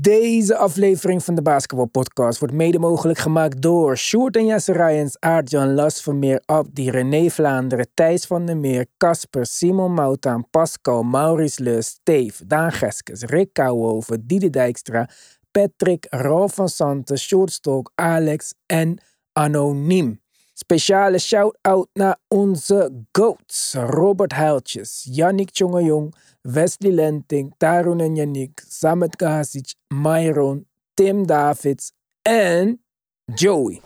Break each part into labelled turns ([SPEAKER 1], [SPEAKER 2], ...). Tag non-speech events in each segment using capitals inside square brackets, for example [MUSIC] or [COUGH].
[SPEAKER 1] Deze aflevering van de Basketball Podcast wordt mede mogelijk gemaakt door Sjoerd en Jesse Rijens, Aart-Jan Las Vermeer, Abdi, René Vlaanderen, Thijs van der Meer, Casper, Simon Moutaan, Pascal, Maurice Leus, Steve, Daan Geskes, Rick Kouwhoven, Diede Dijkstra, Patrick, Rolf van Santen, Sjoerd Alex en Anoniem. Speciale shout-out naar onze GOATs. Robert Huiltjes, Yannick Tjongejong, Wesley Lenting, Tarun en Yannick, Samet Gasic, Myron, Tim Davids en Joey.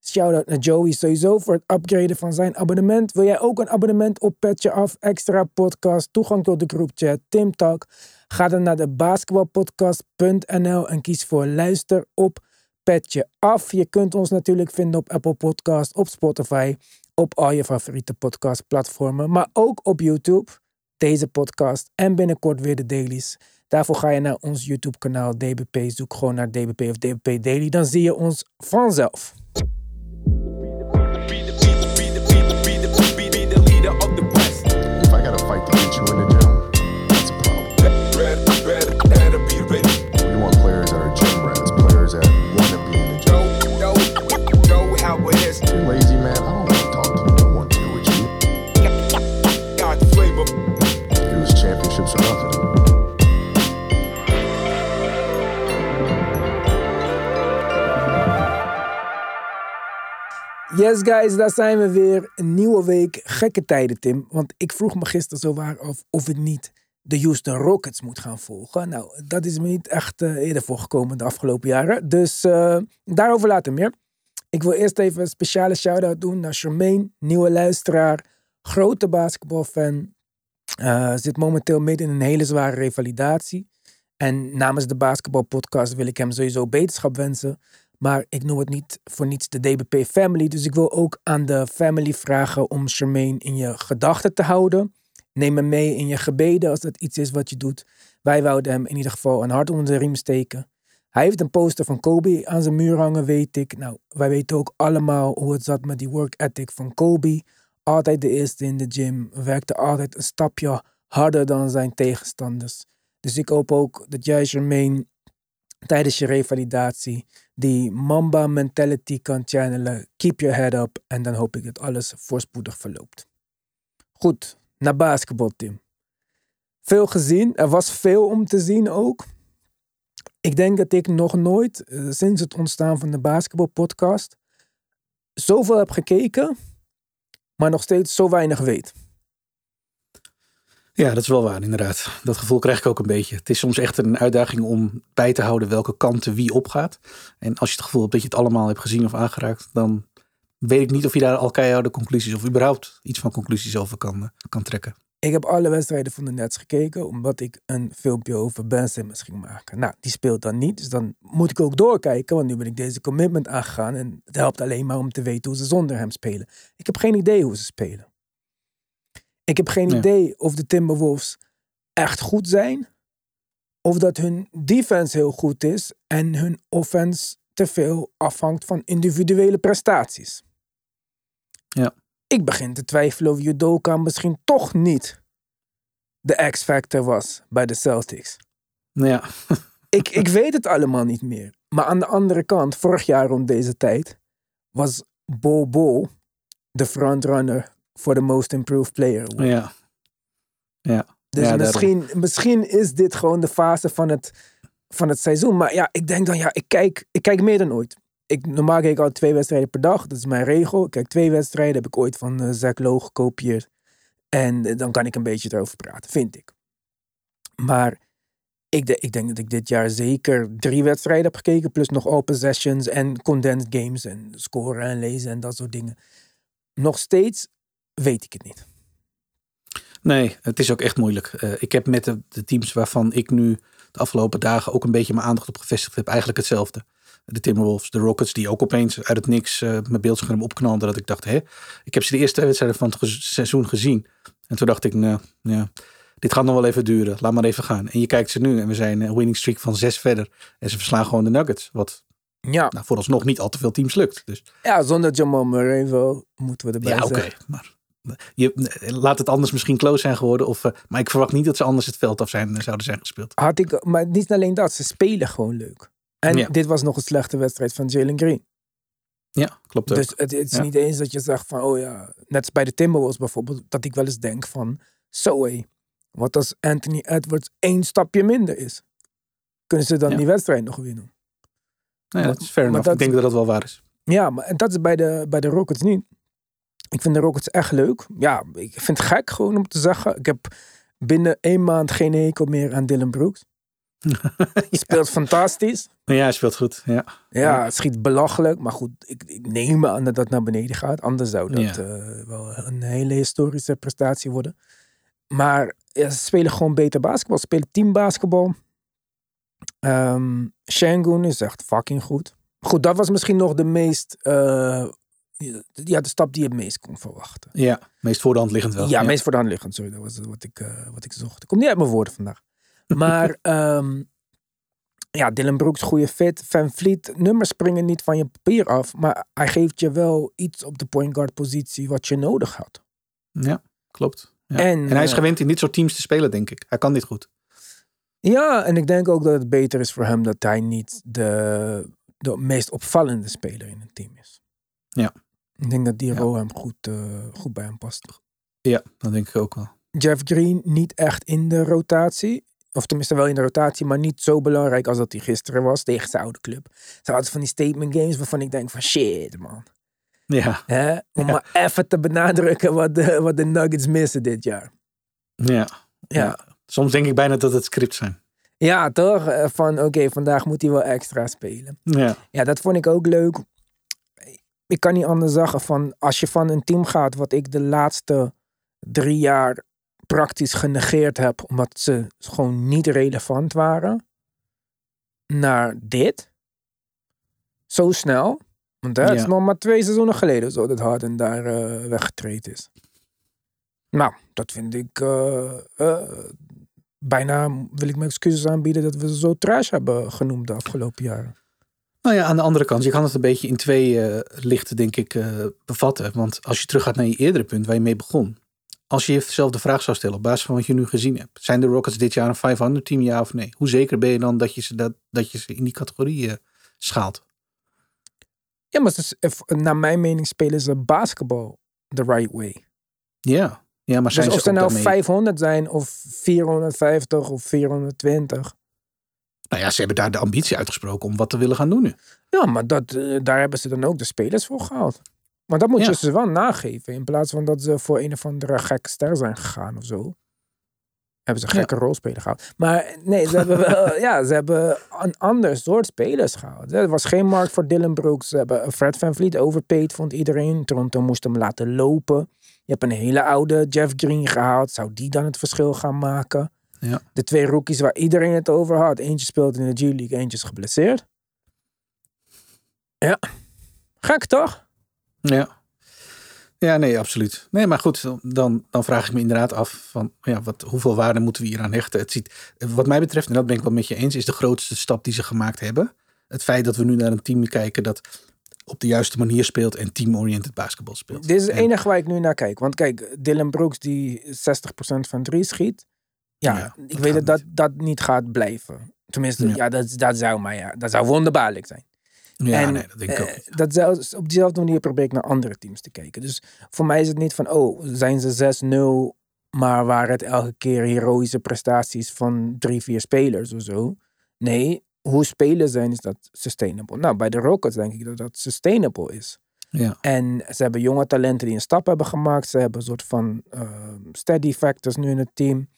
[SPEAKER 1] Shout-out naar Joey sowieso voor het upgraden van zijn abonnement. Wil jij ook een abonnement op Petje Af, extra podcast, toegang tot de groepchat, Tim Talk? Ga dan naar de basketbalpodcast.nl en kies voor luister op Petje Af. Je kunt ons natuurlijk vinden op Apple Podcast, op Spotify, op al je favoriete podcastplatformen, maar ook op YouTube deze podcast en binnenkort weer de dailies. Daarvoor ga je naar ons YouTube kanaal DBP. Zoek gewoon naar DBP of DBP Daily. Dan zie je ons vanzelf. Yes guys, daar zijn we weer. Een nieuwe week. Gekke tijden Tim. Want ik vroeg me gisteren zo waar af of ik niet de Houston Rockets moet gaan volgen. Nou, dat is me niet echt eh, eerder voorgekomen de afgelopen jaren. Dus eh, daarover later meer. Ik wil eerst even een speciale shout-out doen naar Charmaine, nieuwe luisteraar, grote basketbalfan. Eh, zit momenteel midden in een hele zware revalidatie. En namens de basketbalpodcast wil ik hem sowieso beterschap wensen. Maar ik noem het niet voor niets de DBP Family. Dus ik wil ook aan de family vragen om Charmaine in je gedachten te houden. Neem hem mee in je gebeden als dat iets is wat je doet. Wij wouden hem in ieder geval een hart onder de riem steken. Hij heeft een poster van Kobe aan zijn muur hangen, weet ik. Nou, wij weten ook allemaal hoe het zat met die work ethic van Kobe. Altijd de eerste in de gym. Werkte altijd een stapje harder dan zijn tegenstanders. Dus ik hoop ook dat jij, Jermaine, tijdens je revalidatie die Mamba mentality kan channelen. Keep your head up. En dan hoop ik dat alles voorspoedig verloopt. Goed, naar basketbal, Tim. Veel gezien. Er was veel om te zien ook. Ik denk dat ik nog nooit, eh, sinds het ontstaan van de basketbalpodcast, zoveel heb gekeken, maar nog steeds zo weinig weet.
[SPEAKER 2] Ja, dat is wel waar, inderdaad. Dat gevoel krijg ik ook een beetje. Het is soms echt een uitdaging om bij te houden welke kanten wie opgaat. En als je het gevoel hebt dat je het allemaal hebt gezien of aangeraakt, dan weet ik niet of je daar al keiharde conclusies of überhaupt iets van conclusies over kan, eh, kan trekken.
[SPEAKER 1] Ik heb alle wedstrijden van de Nets gekeken, omdat ik een filmpje over Ben Simmons ging maken. Nou, die speelt dan niet, dus dan moet ik ook doorkijken, want nu ben ik deze commitment aangegaan. En het helpt alleen maar om te weten hoe ze zonder hem spelen. Ik heb geen idee hoe ze spelen. Ik heb geen idee of de Timberwolves echt goed zijn, of dat hun defense heel goed is en hun offense te veel afhangt van individuele prestaties.
[SPEAKER 2] Ja.
[SPEAKER 1] Ik begin te twijfelen of Judoka misschien toch niet de X-factor was bij de Celtics.
[SPEAKER 2] Nou ja, [LAUGHS]
[SPEAKER 1] Ik, ik weet het allemaal niet meer. Maar aan de andere kant, vorig jaar rond deze tijd, was Bol Bol de frontrunner voor de Most Improved Player. Award.
[SPEAKER 2] ja. Ja.
[SPEAKER 1] Dus
[SPEAKER 2] ja, daarom.
[SPEAKER 1] misschien, misschien is dit gewoon de fase van het, van het seizoen. Maar ja, ik denk dan, ja, ik kijk, ik kijk meer dan ooit. Ik, normaal kijk ik al twee wedstrijden per dag. Dat is mijn regel. Ik kijk twee wedstrijden, heb ik ooit van uh, Zach Lowe gekopieerd. En eh, dan kan ik een beetje erover praten, vind ik. Maar ik, de- ik denk dat ik dit jaar zeker drie wedstrijden heb gekeken. Plus nog all possessions en condensed games. En scoren en lezen en dat soort dingen. Nog steeds weet ik het niet.
[SPEAKER 2] Nee, het is ook echt moeilijk. Eh, ik heb met de, de teams waarvan ik nu de afgelopen dagen ook een beetje mijn aandacht op gevestigd heb, eigenlijk hetzelfde. De Timberwolves, de Rockets, die ook opeens uit het niks eh, mijn beeldscherm opknalden. Dat ik dacht, hè, ik heb ze de eerste wedstrijden van het seizoen gezien. En toen dacht ik, nou, ja, dit gaat nog wel even duren. Laat maar even gaan. En je kijkt ze nu en we zijn een winning streak van zes verder. En ze verslaan gewoon de Nuggets. Wat
[SPEAKER 1] Ja,
[SPEAKER 2] nou, vooralsnog niet al te veel teams lukt. Dus
[SPEAKER 1] ja zonder Jamal Murray wel, moeten we erbij
[SPEAKER 2] ja, oké. Maar Je, laat het anders misschien close zijn geworden. Of, eh, maar ik verwacht niet dat ze anders het veld af zijn, zouden zijn gespeeld.
[SPEAKER 1] Had ik, maar niet alleen dat, ze spelen gewoon leuk. En
[SPEAKER 2] Ja.
[SPEAKER 1] dit was nog een slechte wedstrijd van Jalen Green.
[SPEAKER 2] Ja, klopt ook.
[SPEAKER 1] Dus het, het is
[SPEAKER 2] Ja.
[SPEAKER 1] niet eens dat je zegt van, oh ja, net als bij de Timberwolves bijvoorbeeld, dat ik wel eens denk van, zo hé, wat als Anthony Edwards één stapje minder is? Kunnen ze dan
[SPEAKER 2] Ja.
[SPEAKER 1] die wedstrijd nog winnen?
[SPEAKER 2] Nou ja, dat is fair
[SPEAKER 1] maar
[SPEAKER 2] enough.
[SPEAKER 1] dat-
[SPEAKER 2] Ik denk dat dat wel waar is.
[SPEAKER 1] Ja, maar en dat is bij de, bij de Rockets niet. Ik vind de Rockets echt leuk. Ja, ik vind het gek gewoon om te zeggen. Ik heb binnen één maand geen hekel meer aan Dylan Brooks. [LAUGHS] Hij speelt fantastisch.
[SPEAKER 2] Ja, hij speelt goed. Ja.
[SPEAKER 1] Ja, het schiet belachelijk. Maar goed, ik, ik neem aan dat dat naar beneden gaat. Anders zou dat
[SPEAKER 2] Ja.
[SPEAKER 1] eh, wel een hele historische prestatie worden. Maar ja, ze spelen gewoon beter basketbal. Ze spelen teambasketbal. Ehm Shangun is echt fucking goed. Goed, dat was misschien nog de meest... eh, ja, de stap die je het meest kon verwachten.
[SPEAKER 2] ja, meest voor de hand liggend wel.
[SPEAKER 1] Ja, meest voor de hand liggend. Sorry, dat was wat ik, eh, wat ik zocht. Ik kom niet uit mijn woorden vandaag. Maar [LAUGHS] ehm, ja, Dylan Brooks, goede fit. Van Vliet, nummers springen niet van je papier af. Maar hij geeft je wel iets op de point guard positie wat je nodig had.
[SPEAKER 2] Ja, klopt. Ja.
[SPEAKER 1] En,
[SPEAKER 2] En, hij is
[SPEAKER 1] eh,
[SPEAKER 2] gewend in dit soort teams te spelen, denk ik. Hij kan dit goed.
[SPEAKER 1] Ja, en ik denk ook dat het beter is voor hem dat hij niet de, de meest opvallende speler in het team is.
[SPEAKER 2] Ja.
[SPEAKER 1] Ik denk dat die
[SPEAKER 2] Ja.
[SPEAKER 1] rol hem goed, eh, goed bij hem past.
[SPEAKER 2] Ja, dat denk ik ook wel.
[SPEAKER 1] Jeff Green niet echt in de rotatie. Of tenminste wel in de rotatie, maar niet zo belangrijk als dat hij gisteren was tegen zijn oude club. Ze hadden van die statement games waarvan ik denk van shit man.
[SPEAKER 2] Ja,
[SPEAKER 1] Hè? Om
[SPEAKER 2] Ja.
[SPEAKER 1] maar even te benadrukken wat de, wat de Nuggets missen dit jaar.
[SPEAKER 2] ja.
[SPEAKER 1] Ja, ja.
[SPEAKER 2] Ja. Soms denk ik bijna dat het script zijn.
[SPEAKER 1] toch? Eh, Van oké, vandaag moet hij wel extra spelen.
[SPEAKER 2] Ja,
[SPEAKER 1] Ja, dat vond ik ook leuk. Ik kan niet anders zeggen van als je van een team gaat wat ik de laatste drie jaar praktisch genegeerd heb omdat ze gewoon niet relevant waren, naar dit. Zo snel. Want hè, het is nog maar twee seizoenen geleden zo dat Harden daar eh weggetraind is. Nou, dat vind ik eh, eh, bijna, wil ik mijn excuses aanbieden dat we ze zo trash hebben genoemd de afgelopen jaren.
[SPEAKER 2] Nou ja, aan de andere kant, je kan het een beetje in twee eh, lichten, denk ik, eh, bevatten. Want als je teruggaat naar je eerdere punt waar je mee begon. Als je jezelf de vraag zou stellen op basis van wat je nu gezien hebt. Zijn de Rockets dit jaar een 500 team, ja of nee? Hoe zeker ben je dan dat je ze, dat, dat je ze in die categorie eh, schaalt?
[SPEAKER 1] Ja, maar ze, if- naar mijn mening spelen ze basketbal the right way.
[SPEAKER 2] Ja, ja maar zijn
[SPEAKER 1] Dus of
[SPEAKER 2] ze
[SPEAKER 1] ze
[SPEAKER 2] ook
[SPEAKER 1] nou
[SPEAKER 2] daarmee-
[SPEAKER 1] 500 zijn of 450 of 420.
[SPEAKER 2] Nou ja, ze hebben daar de ambitie uitgesproken om wat te willen gaan doen nu.
[SPEAKER 1] Ja, maar dat, eh, daar hebben ze dan ook de spelers voor gehaald. Maar dat moet
[SPEAKER 2] Ja.
[SPEAKER 1] je ze wel nageven. In plaats van dat ze voor een of andere gekke ster zijn gegaan of zo. Hebben ze een
[SPEAKER 2] Ja.
[SPEAKER 1] gekke rolspeler gehaald. Maar nee, ze hebben wel, [LAUGHS] ja, ze hebben een ander soort spelers gehaald. Er was geen markt voor Dylan Brooks. Ze hebben Fred Van Vliet overpaid, vond iedereen. Toronto moest hem laten lopen. Je hebt een hele oude Jeff Green gehaald. Zou die dan het verschil gaan maken?
[SPEAKER 2] Ja.
[SPEAKER 1] De twee rookies waar iedereen het over had. Eentje speelt in de G-League, eentje is geblesseerd. Ja. Gek toch?
[SPEAKER 2] Ja. Ja, nee, absoluut. Nee, maar goed, dan, dan vraag ik me inderdaad af van ja, wat, hoeveel waarde moeten we hier aan hechten? Het ziet, wat mij betreft, en dat ben ik wel met je eens, is de grootste stap die ze gemaakt hebben. Het feit dat we nu naar een team kijken dat op de juiste manier speelt en team-oriented basketbal speelt.
[SPEAKER 1] Dit is het
[SPEAKER 2] En-
[SPEAKER 1] enige waar ik nu naar kijk. Want kijk, Dylan Brooks die 60% van drie schiet. Ja,
[SPEAKER 2] Ja,
[SPEAKER 1] ik weet dat, dat dat niet gaat blijven. Tenminste, ja,
[SPEAKER 2] Ja.
[SPEAKER 1] dat, dat zou maar ja, dat zou wonderbaarlijk zijn.
[SPEAKER 2] Ja,
[SPEAKER 1] en,
[SPEAKER 2] nee, dat denk ik ook
[SPEAKER 1] eh, dat op diezelfde manier probeer ik naar andere teams te kijken. Dus voor mij is het niet van, oh, zijn ze 6-0, maar waren het elke keer heroïsche prestaties van drie, vier spelers of zo. Nee, hoe spelen zijn is dat sustainable. Nou, bij de Rockets denk ik dat dat sustainable is.
[SPEAKER 2] Ja.
[SPEAKER 1] En ze hebben jonge talenten die een stap hebben gemaakt. Ze hebben een soort van eh, steady factors nu in het team.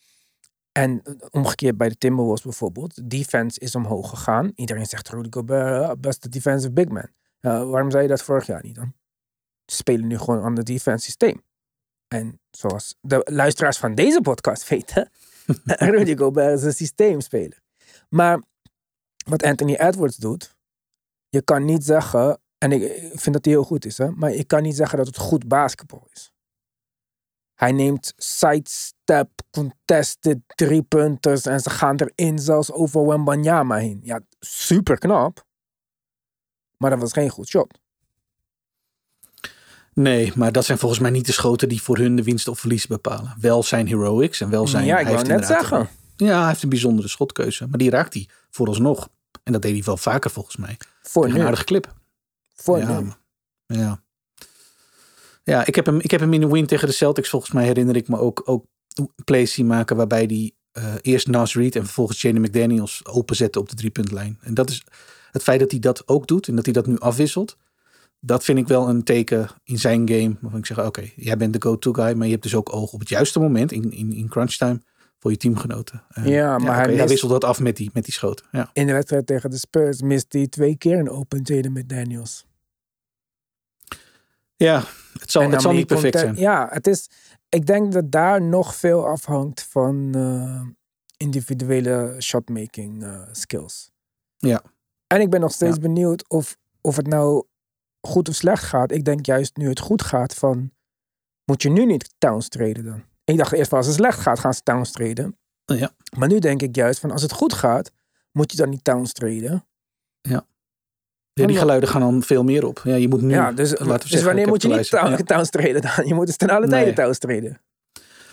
[SPEAKER 1] En eh, omgekeerd bij de Timberwolves bijvoorbeeld. De defense is omhoog gegaan. Iedereen zegt Rudy Gobert, eh, beste defensive big man. Waarom zei je dat vorig jaar niet dan? Ze spelen nu gewoon een ander defense systeem. En zoals de luisteraars van deze podcast [LAUGHS] weten, [LAUGHS] Rudy Gobert is een systeemspeler. Maar wat Anthony Edwards doet, je kan niet zeggen, en ik vind dat hij heel goed is, hè, maar ik kan niet zeggen dat het goed basketbal is. Hij neemt sidestep, contested, drie punters en ze gaan erin zelfs over Wembanyama heen. Ja, super knap. Maar dat was geen goed shot.
[SPEAKER 2] Nee, maar dat zijn volgens mij niet de schoten die voor hun de winst of verlies bepalen. Wel zijn heroics en wel zijn...
[SPEAKER 1] ja, ik
[SPEAKER 2] hij
[SPEAKER 1] wou
[SPEAKER 2] heeft
[SPEAKER 1] net zeggen.
[SPEAKER 2] Ja, hij heeft een bijzondere schotkeuze. Maar die raakt hij vooralsnog. En dat deed hij wel vaker volgens mij.
[SPEAKER 1] Voor nu.
[SPEAKER 2] een aardige clip.
[SPEAKER 1] Voor
[SPEAKER 2] ja,
[SPEAKER 1] nu.
[SPEAKER 2] ja. Ja, ik heb, hem, ik heb hem in de win tegen de Celtics. Volgens mij herinner ik me ook, ook plays zien maken waarbij hij eh, eerst Nas Reed en vervolgens Jenny McDaniels openzette op de driepuntlijn. En dat is het feit dat hij dat ook doet en dat hij dat nu afwisselt. Dat vind ik wel een teken in zijn game. Waarvan ik zeg, oké, jij bent de go-to guy. Maar je hebt dus ook oog op het juiste moment in, in, in crunch time voor je teamgenoten.
[SPEAKER 1] Ja, maar hij mist-
[SPEAKER 2] wisselt dat af met die, met die schoten. Ja.
[SPEAKER 1] In de wedstrijd tegen de Spurs mist hij twee keer een open Jaden met Daniels.
[SPEAKER 2] Ja, het zal, het niet perfect
[SPEAKER 1] content-
[SPEAKER 2] zijn.
[SPEAKER 1] Ja, het is. Ik denk dat daar nog veel afhangt van eh, individuele shotmaking eh, skills.
[SPEAKER 2] Ja.
[SPEAKER 1] En ik ben nog steeds
[SPEAKER 2] Ja.
[SPEAKER 1] benieuwd of, of het nou goed of slecht gaat. Ik denk juist nu het goed gaat van. Moet je nu niet Towns treden dan? Ik dacht eerst van als het slecht gaat, gaan ze Towns treden.
[SPEAKER 2] Ja.
[SPEAKER 1] Maar nu denk ik juist van als het goed gaat, moet je dan niet Towns treden.
[SPEAKER 2] Ja, die geluiden gaan dan veel meer op. Ja, je moet nu,
[SPEAKER 1] ja, dus,
[SPEAKER 2] laten we
[SPEAKER 1] dus
[SPEAKER 2] zeggen,
[SPEAKER 1] wanneer moet je niet Towns treden dan? Je moet dus ten alle tijde
[SPEAKER 2] Nee.
[SPEAKER 1] Treden.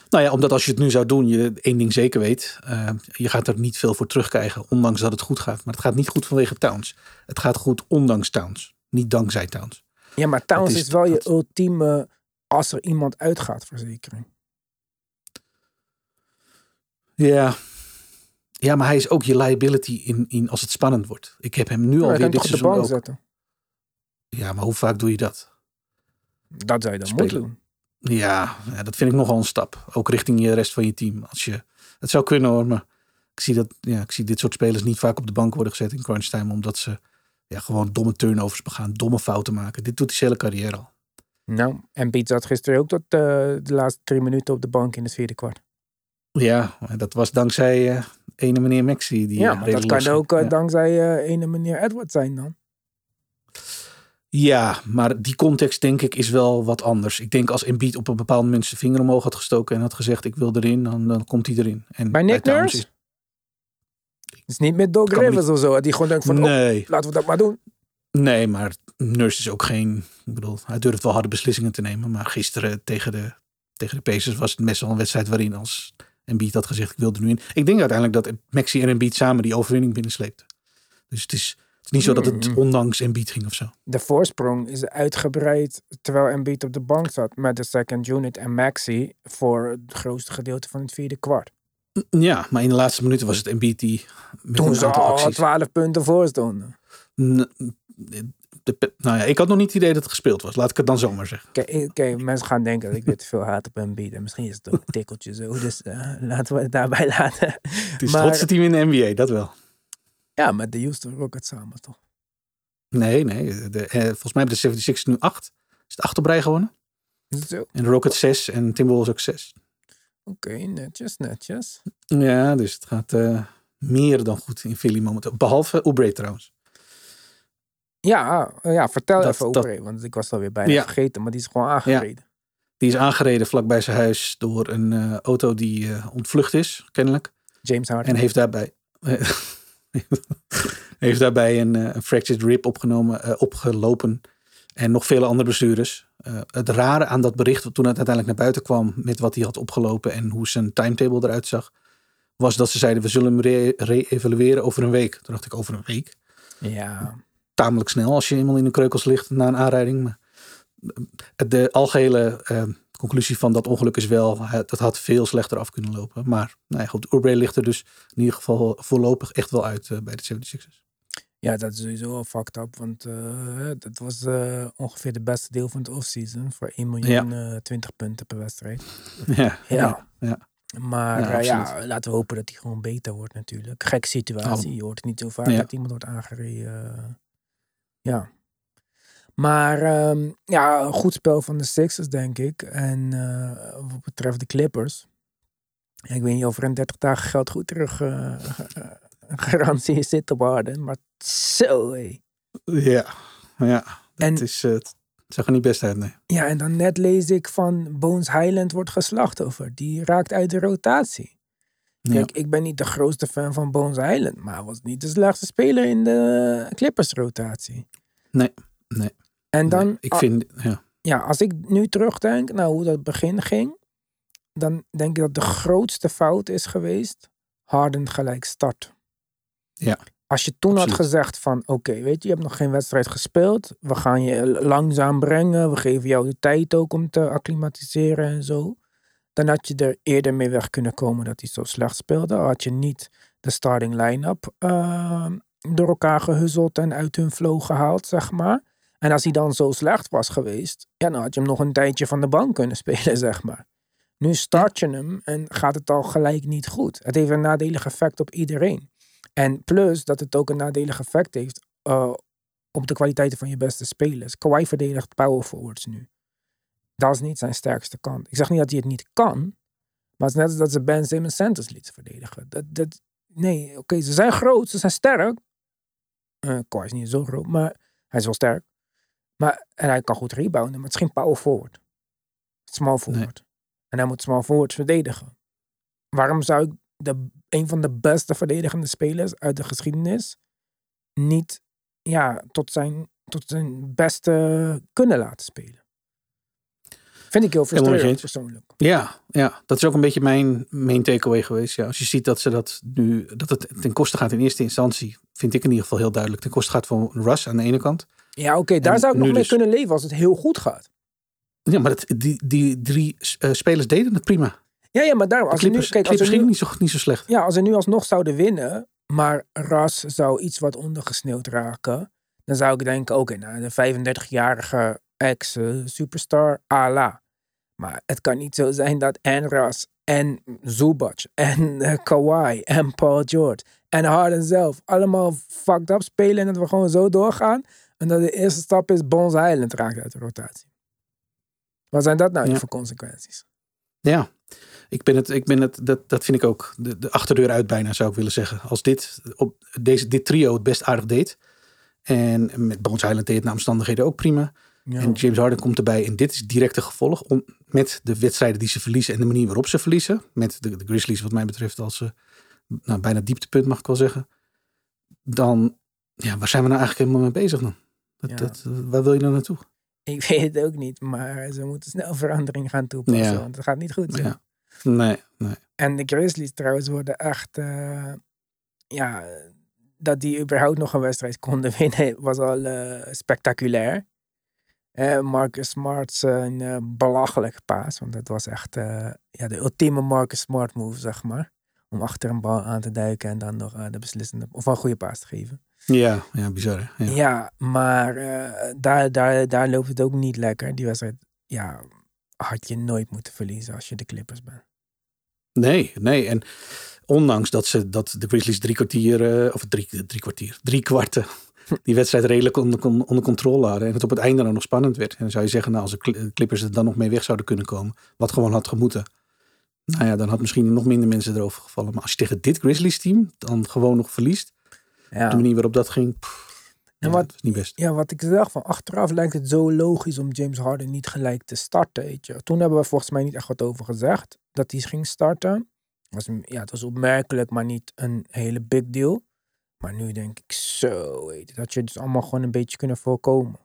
[SPEAKER 2] Nou ja, omdat als je het nu zou doen, je één ding zeker weet. eh, je gaat er niet veel voor terugkrijgen, ondanks dat het goed gaat. Maar het gaat niet goed vanwege Towns. Het gaat goed ondanks Towns. Niet dankzij Towns.
[SPEAKER 1] Ja, maar Towns
[SPEAKER 2] is
[SPEAKER 1] is, wel je ultieme als er iemand uitgaat verzekering.
[SPEAKER 2] Ja. Ja, maar hij is ook je liability in, in als het spannend wordt. Ik heb hem nu
[SPEAKER 1] je
[SPEAKER 2] alweer dit
[SPEAKER 1] de
[SPEAKER 2] seizoen
[SPEAKER 1] bank
[SPEAKER 2] ook.
[SPEAKER 1] zetten.
[SPEAKER 2] Ja, maar hoe vaak doe je dat?
[SPEAKER 1] Dat zou je dan
[SPEAKER 2] Spelen.
[SPEAKER 1] moeten doen.
[SPEAKER 2] Ja, ja, dat vind ik nogal een stap. Ook richting je rest van je team. Als je, het zou kunnen hoor, maar ik zie, dat, ja, ik zie dit soort spelers niet vaak op de bank worden gezet in crunch time. Omdat ze ja, gewoon domme turnovers begaan, domme fouten maken. Dit doet hij zijn hele carrière al.
[SPEAKER 1] Nou, en Piet zat gisteren ook tot eh, de laatste drie minuten op de bank in het vierde kwart.
[SPEAKER 2] Ja, dat was dankzij eh ene meneer Maxi. Die
[SPEAKER 1] ja,
[SPEAKER 2] eh,
[SPEAKER 1] maar dat kan ook eh,
[SPEAKER 2] ja.
[SPEAKER 1] dankzij eh ene meneer Edward zijn dan.
[SPEAKER 2] Ja, maar die context denk ik is wel wat anders. Ik denk als Embiid op een bepaald moment zijn vinger omhoog had gestoken en had gezegd ik wil erin, dan, dan komt hij erin. En
[SPEAKER 1] Bij Nick
[SPEAKER 2] Towns
[SPEAKER 1] Nurse? Dus niet met Doc
[SPEAKER 2] Kan me
[SPEAKER 1] Rivers of zo. Die gewoon denkt van, oh,
[SPEAKER 2] Nee,
[SPEAKER 1] laten we dat maar doen.
[SPEAKER 2] nee, maar Nurse is ook geen. Ik bedoel, hij durft wel harde beslissingen te nemen. Maar gisteren tegen de, tegen de Pacers was het best wel een wedstrijd waarin als Embiid had gezegd ik wil er nu in. Ik denk uiteindelijk dat Maxi en Embiid samen die overwinning binnensleepten. Dus het is, het is niet zo dat het
[SPEAKER 1] Mm.
[SPEAKER 2] ondanks Embiid ging of zo.
[SPEAKER 1] De voorsprong is uitgebreid terwijl Embiid op de bank zat met de second unit en Maxi voor het grootste gedeelte van het vierde kwart.
[SPEAKER 2] Ja, maar in de laatste minuten was het Embiid die met
[SPEAKER 1] Toen
[SPEAKER 2] een
[SPEAKER 1] ze
[SPEAKER 2] aantal
[SPEAKER 1] al
[SPEAKER 2] acties...
[SPEAKER 1] 12 punten voor stonden.
[SPEAKER 2] De nou ja, ik had nog niet het idee dat het gespeeld was. Laat ik het dan zomaar zeggen.
[SPEAKER 1] Kijk, kijk, mensen gaan denken dat ik weer te veel haat op Embiid. En misschien is het ook een [LAUGHS] tikkeltje zo. Dus eh, laten we het daarbij [LAUGHS] laten.
[SPEAKER 2] Het is
[SPEAKER 1] Maar-
[SPEAKER 2] het grootste team in de NBA, dat wel.
[SPEAKER 1] Ja, met de Houston Rockets samen toch?
[SPEAKER 2] Nee, nee. De, eh, volgens mij hebben de 76 nu acht. Is het acht op rij gewonnen?
[SPEAKER 1] Is het zo? Oké,
[SPEAKER 2] En de Rockets 6 en Timberwolves ook 6.
[SPEAKER 1] netjes, netjes.
[SPEAKER 2] Ja, dus het gaat eh, meer dan goed in Philly momenteel. Behalve Oubre trouwens.
[SPEAKER 1] Ja, eh, ja vertel
[SPEAKER 2] Dat-
[SPEAKER 1] even
[SPEAKER 2] dat-
[SPEAKER 1] over. Want ik was alweer bijna
[SPEAKER 2] Ja.
[SPEAKER 1] vergeten. Maar die is gewoon aangereden.
[SPEAKER 2] Die is aangereden vlakbij zijn huis door een eh, auto die eh, ontvlucht is, kennelijk.
[SPEAKER 1] James Harden.
[SPEAKER 2] En heeft daarbij, [LAUGHS] heeft daarbij een, fractured rib opgenomen, opgelopen. En nog vele andere blessures. Het rare aan dat bericht, toen het uiteindelijk naar buiten kwam met wat hij had opgelopen en hoe zijn timetable eruit zag, was dat ze zeiden: we zullen hem re- re-evalueren over een week. Toen dacht ik: over een week.
[SPEAKER 1] Ja,
[SPEAKER 2] Tamelijk snel als je eenmaal in de kreukels ligt na een aanrijding. Maar eh, de algehele eh, conclusie van dat ongeluk is wel, eh, dat had veel slechter af kunnen lopen. Maar nou ja, goed, Oubre ligt er dus in ieder geval voorlopig echt wel uit eh, bij de 76ers.
[SPEAKER 1] ja, dat is sowieso al fucked up. Want eh, dat was eh, ongeveer de beste deel van het offseason. Voor 1 miljoen eh 20 punten per wedstrijd. [LAUGHS]
[SPEAKER 2] Ja,
[SPEAKER 1] Ja.
[SPEAKER 2] ja.
[SPEAKER 1] Maar
[SPEAKER 2] Ja,
[SPEAKER 1] eh, laten we hopen dat hij gewoon beter wordt natuurlijk. Gekke situatie.
[SPEAKER 2] Oh.
[SPEAKER 1] Je hoort het niet zo vaak
[SPEAKER 2] Ja.
[SPEAKER 1] dat iemand wordt aangereden. Ja. Maar ehm, ja, een goed spel van de Sixers, denk ik. En eh, wat betreft de Clippers. Ik weet niet of er in 30 dagen geld goed terug eh, [LAUGHS] een garantie zit op Harden. Maar zo, hé.
[SPEAKER 2] Ja, ja.
[SPEAKER 1] En-
[SPEAKER 2] Het, is, het zag er niet best uit, nee.
[SPEAKER 1] Ja, en dan net lees ik van Bones Highland wordt geslachtoffer. Die raakt uit de rotatie.
[SPEAKER 2] Ja.
[SPEAKER 1] Kijk, ik ben niet de grootste fan van Bones Island, maar hij was niet de slechtste speler in de Clippers rotatie.
[SPEAKER 2] Nee, nee.
[SPEAKER 1] En dan,
[SPEAKER 2] Nee, ik vind, ja.
[SPEAKER 1] ja, als ik nu terugdenk naar hoe dat begin ging, dan denk ik dat de grootste fout is geweest Harden gelijk start.
[SPEAKER 2] Ja.
[SPEAKER 1] Als je toen had gezegd van oké, weet je, je hebt nog geen wedstrijd gespeeld. We gaan je langzaam brengen. We geven jou de tijd ook om te acclimatiseren en zo. Dan had je er eerder mee weg kunnen komen dat hij zo slecht speelde. Had je niet de starting line-up eh, door elkaar gehuzzeld en uit hun flow gehaald, zeg maar. En als hij dan zo slecht was geweest, ja, dan had je hem nog een tijdje van de bank kunnen [LAUGHS] spelen, zeg maar. Nu start je hem en gaat het al gelijk niet goed. Het heeft een nadelig effect op iedereen. En plus dat het ook een nadelig effect heeft eh, op de kwaliteiten van je beste spelers. Kawhi verdedigt power forwards nu. Dat is niet zijn sterkste kant. Ik zeg niet dat hij het niet kan. Maar het is net als dat ze Ben Simmons centers lieten verdedigen. Dat, dat, nee, oké, ze zijn groot, ze zijn sterk. Kawhi is niet zo groot, maar hij is wel sterk. Maar, en hij kan goed rebounden, maar het is geen power forward. Small forward. En hij moet small forward verdedigen. Waarom zou ik de, een van de beste verdedigende spelers uit de geschiedenis niet ja, tot, zijn, tot zijn beste kunnen laten spelen? Vind ik heel frustrerend persoonlijk.
[SPEAKER 2] Ja, ja, dat is ook een beetje mijn main takeaway geweest. Ja, als je ziet dat ze dat nu, dat het ten koste gaat in eerste instantie, vind ik in ieder geval heel duidelijk. Ten koste gaat van Russ aan de ene kant.
[SPEAKER 1] Ja, oké, daar zou ik nog
[SPEAKER 2] nu
[SPEAKER 1] mee
[SPEAKER 2] dus-
[SPEAKER 1] kunnen leven als het heel goed gaat.
[SPEAKER 2] Ja, maar dat, die, die drie eh, spelers deden het prima.
[SPEAKER 1] Ja, ja, maar daarom, als nu,
[SPEAKER 2] Clippers,
[SPEAKER 1] kijk, als
[SPEAKER 2] Clippers
[SPEAKER 1] nu,
[SPEAKER 2] niet zo, niet zo slecht.
[SPEAKER 1] ja, als ze nu alsnog zouden winnen, maar Ras zou iets wat ondergesneeuwd raken, dan zou ik denken, oké, nou, de 35-jarige ex-superstar, ala. Maar het kan niet zo zijn dat en Ras en Zubac en eh, Kawhi en Paul George en Harden zelf allemaal fucked up spelen en dat we gewoon zo doorgaan. En dat de eerste stap is Bones Island raakt uit de rotatie. Wat zijn dat nou
[SPEAKER 2] Ja.
[SPEAKER 1] voor consequenties?
[SPEAKER 2] Ja, ik ben het, ik ben het dat, dat vind ik ook de, de achterdeur uit bijna zou ik willen zeggen. Als dit, op deze, dit trio het best aardig deed. En met Bones Island deed het naar omstandigheden ook prima.
[SPEAKER 1] Ja.
[SPEAKER 2] En James Harden komt erbij. En dit is directe gevolg om, met de wedstrijden die ze verliezen en de manier waarop ze verliezen. Met de, de Grizzlies wat mij betreft als eh, nou, bijna dieptepunt mag ik wel zeggen. Dan, ja, waar zijn we nou eigenlijk helemaal mee bezig dan? Dat,
[SPEAKER 1] Ja.
[SPEAKER 2] dat, eh, waar wil je dan naartoe?
[SPEAKER 1] Ik weet het ook niet, maar ze moeten snel verandering gaan toepassen,
[SPEAKER 2] Ja.
[SPEAKER 1] want het gaat niet goed.
[SPEAKER 2] Ja. Nee, nee.
[SPEAKER 1] En de Grizzlies trouwens worden echt, eh, ja, dat die überhaupt nog een wedstrijd konden [LAUGHS] winnen was al spectaculair. Eh, Marcus Smart een eh, belachelijke paas, want dat was echt eh, ja, de ultieme Marcus Smart move, zeg maar. Om achter een bal aan te duiken en dan nog eh, de beslissende, of een goede paas te geven.
[SPEAKER 2] Ja, ja bizar hè? Ja.
[SPEAKER 1] Ja, maar daar, daar, daar loopt het ook niet lekker. Die wedstrijd, ja, had je nooit moeten verliezen als je de Clippers bent.
[SPEAKER 2] Nee, nee. En ondanks dat ze dat de Grizzlies drie kwartier, of drie, drie kwartier, drie kwarten, die wedstrijd redelijk onder, onder controle hadden. En het op het einde dan nog spannend werd. En dan zou je zeggen, nou, als de Cl- Clippers er dan nog mee weg zouden kunnen komen, wat gewoon had gemoeten. Nou ja, dan had misschien nog minder mensen erover gevallen. Maar als je tegen dit Grizzlies team dan gewoon nog verliest,
[SPEAKER 1] Ja.
[SPEAKER 2] de manier waarop dat ging, pff,
[SPEAKER 1] En
[SPEAKER 2] ja,
[SPEAKER 1] wat-
[SPEAKER 2] is niet best.
[SPEAKER 1] Ja, wat ik zeg, van achteraf lijkt het zo logisch om James Harden niet gelijk te starten. Weet je. Toen hebben we volgens mij niet echt wat over gezegd dat hij ging starten. Was, ja, het was opmerkelijk, maar niet een hele big deal. Maar nu denk ik zo, weet je, dat je dus allemaal gewoon een beetje kunnen voorkomen.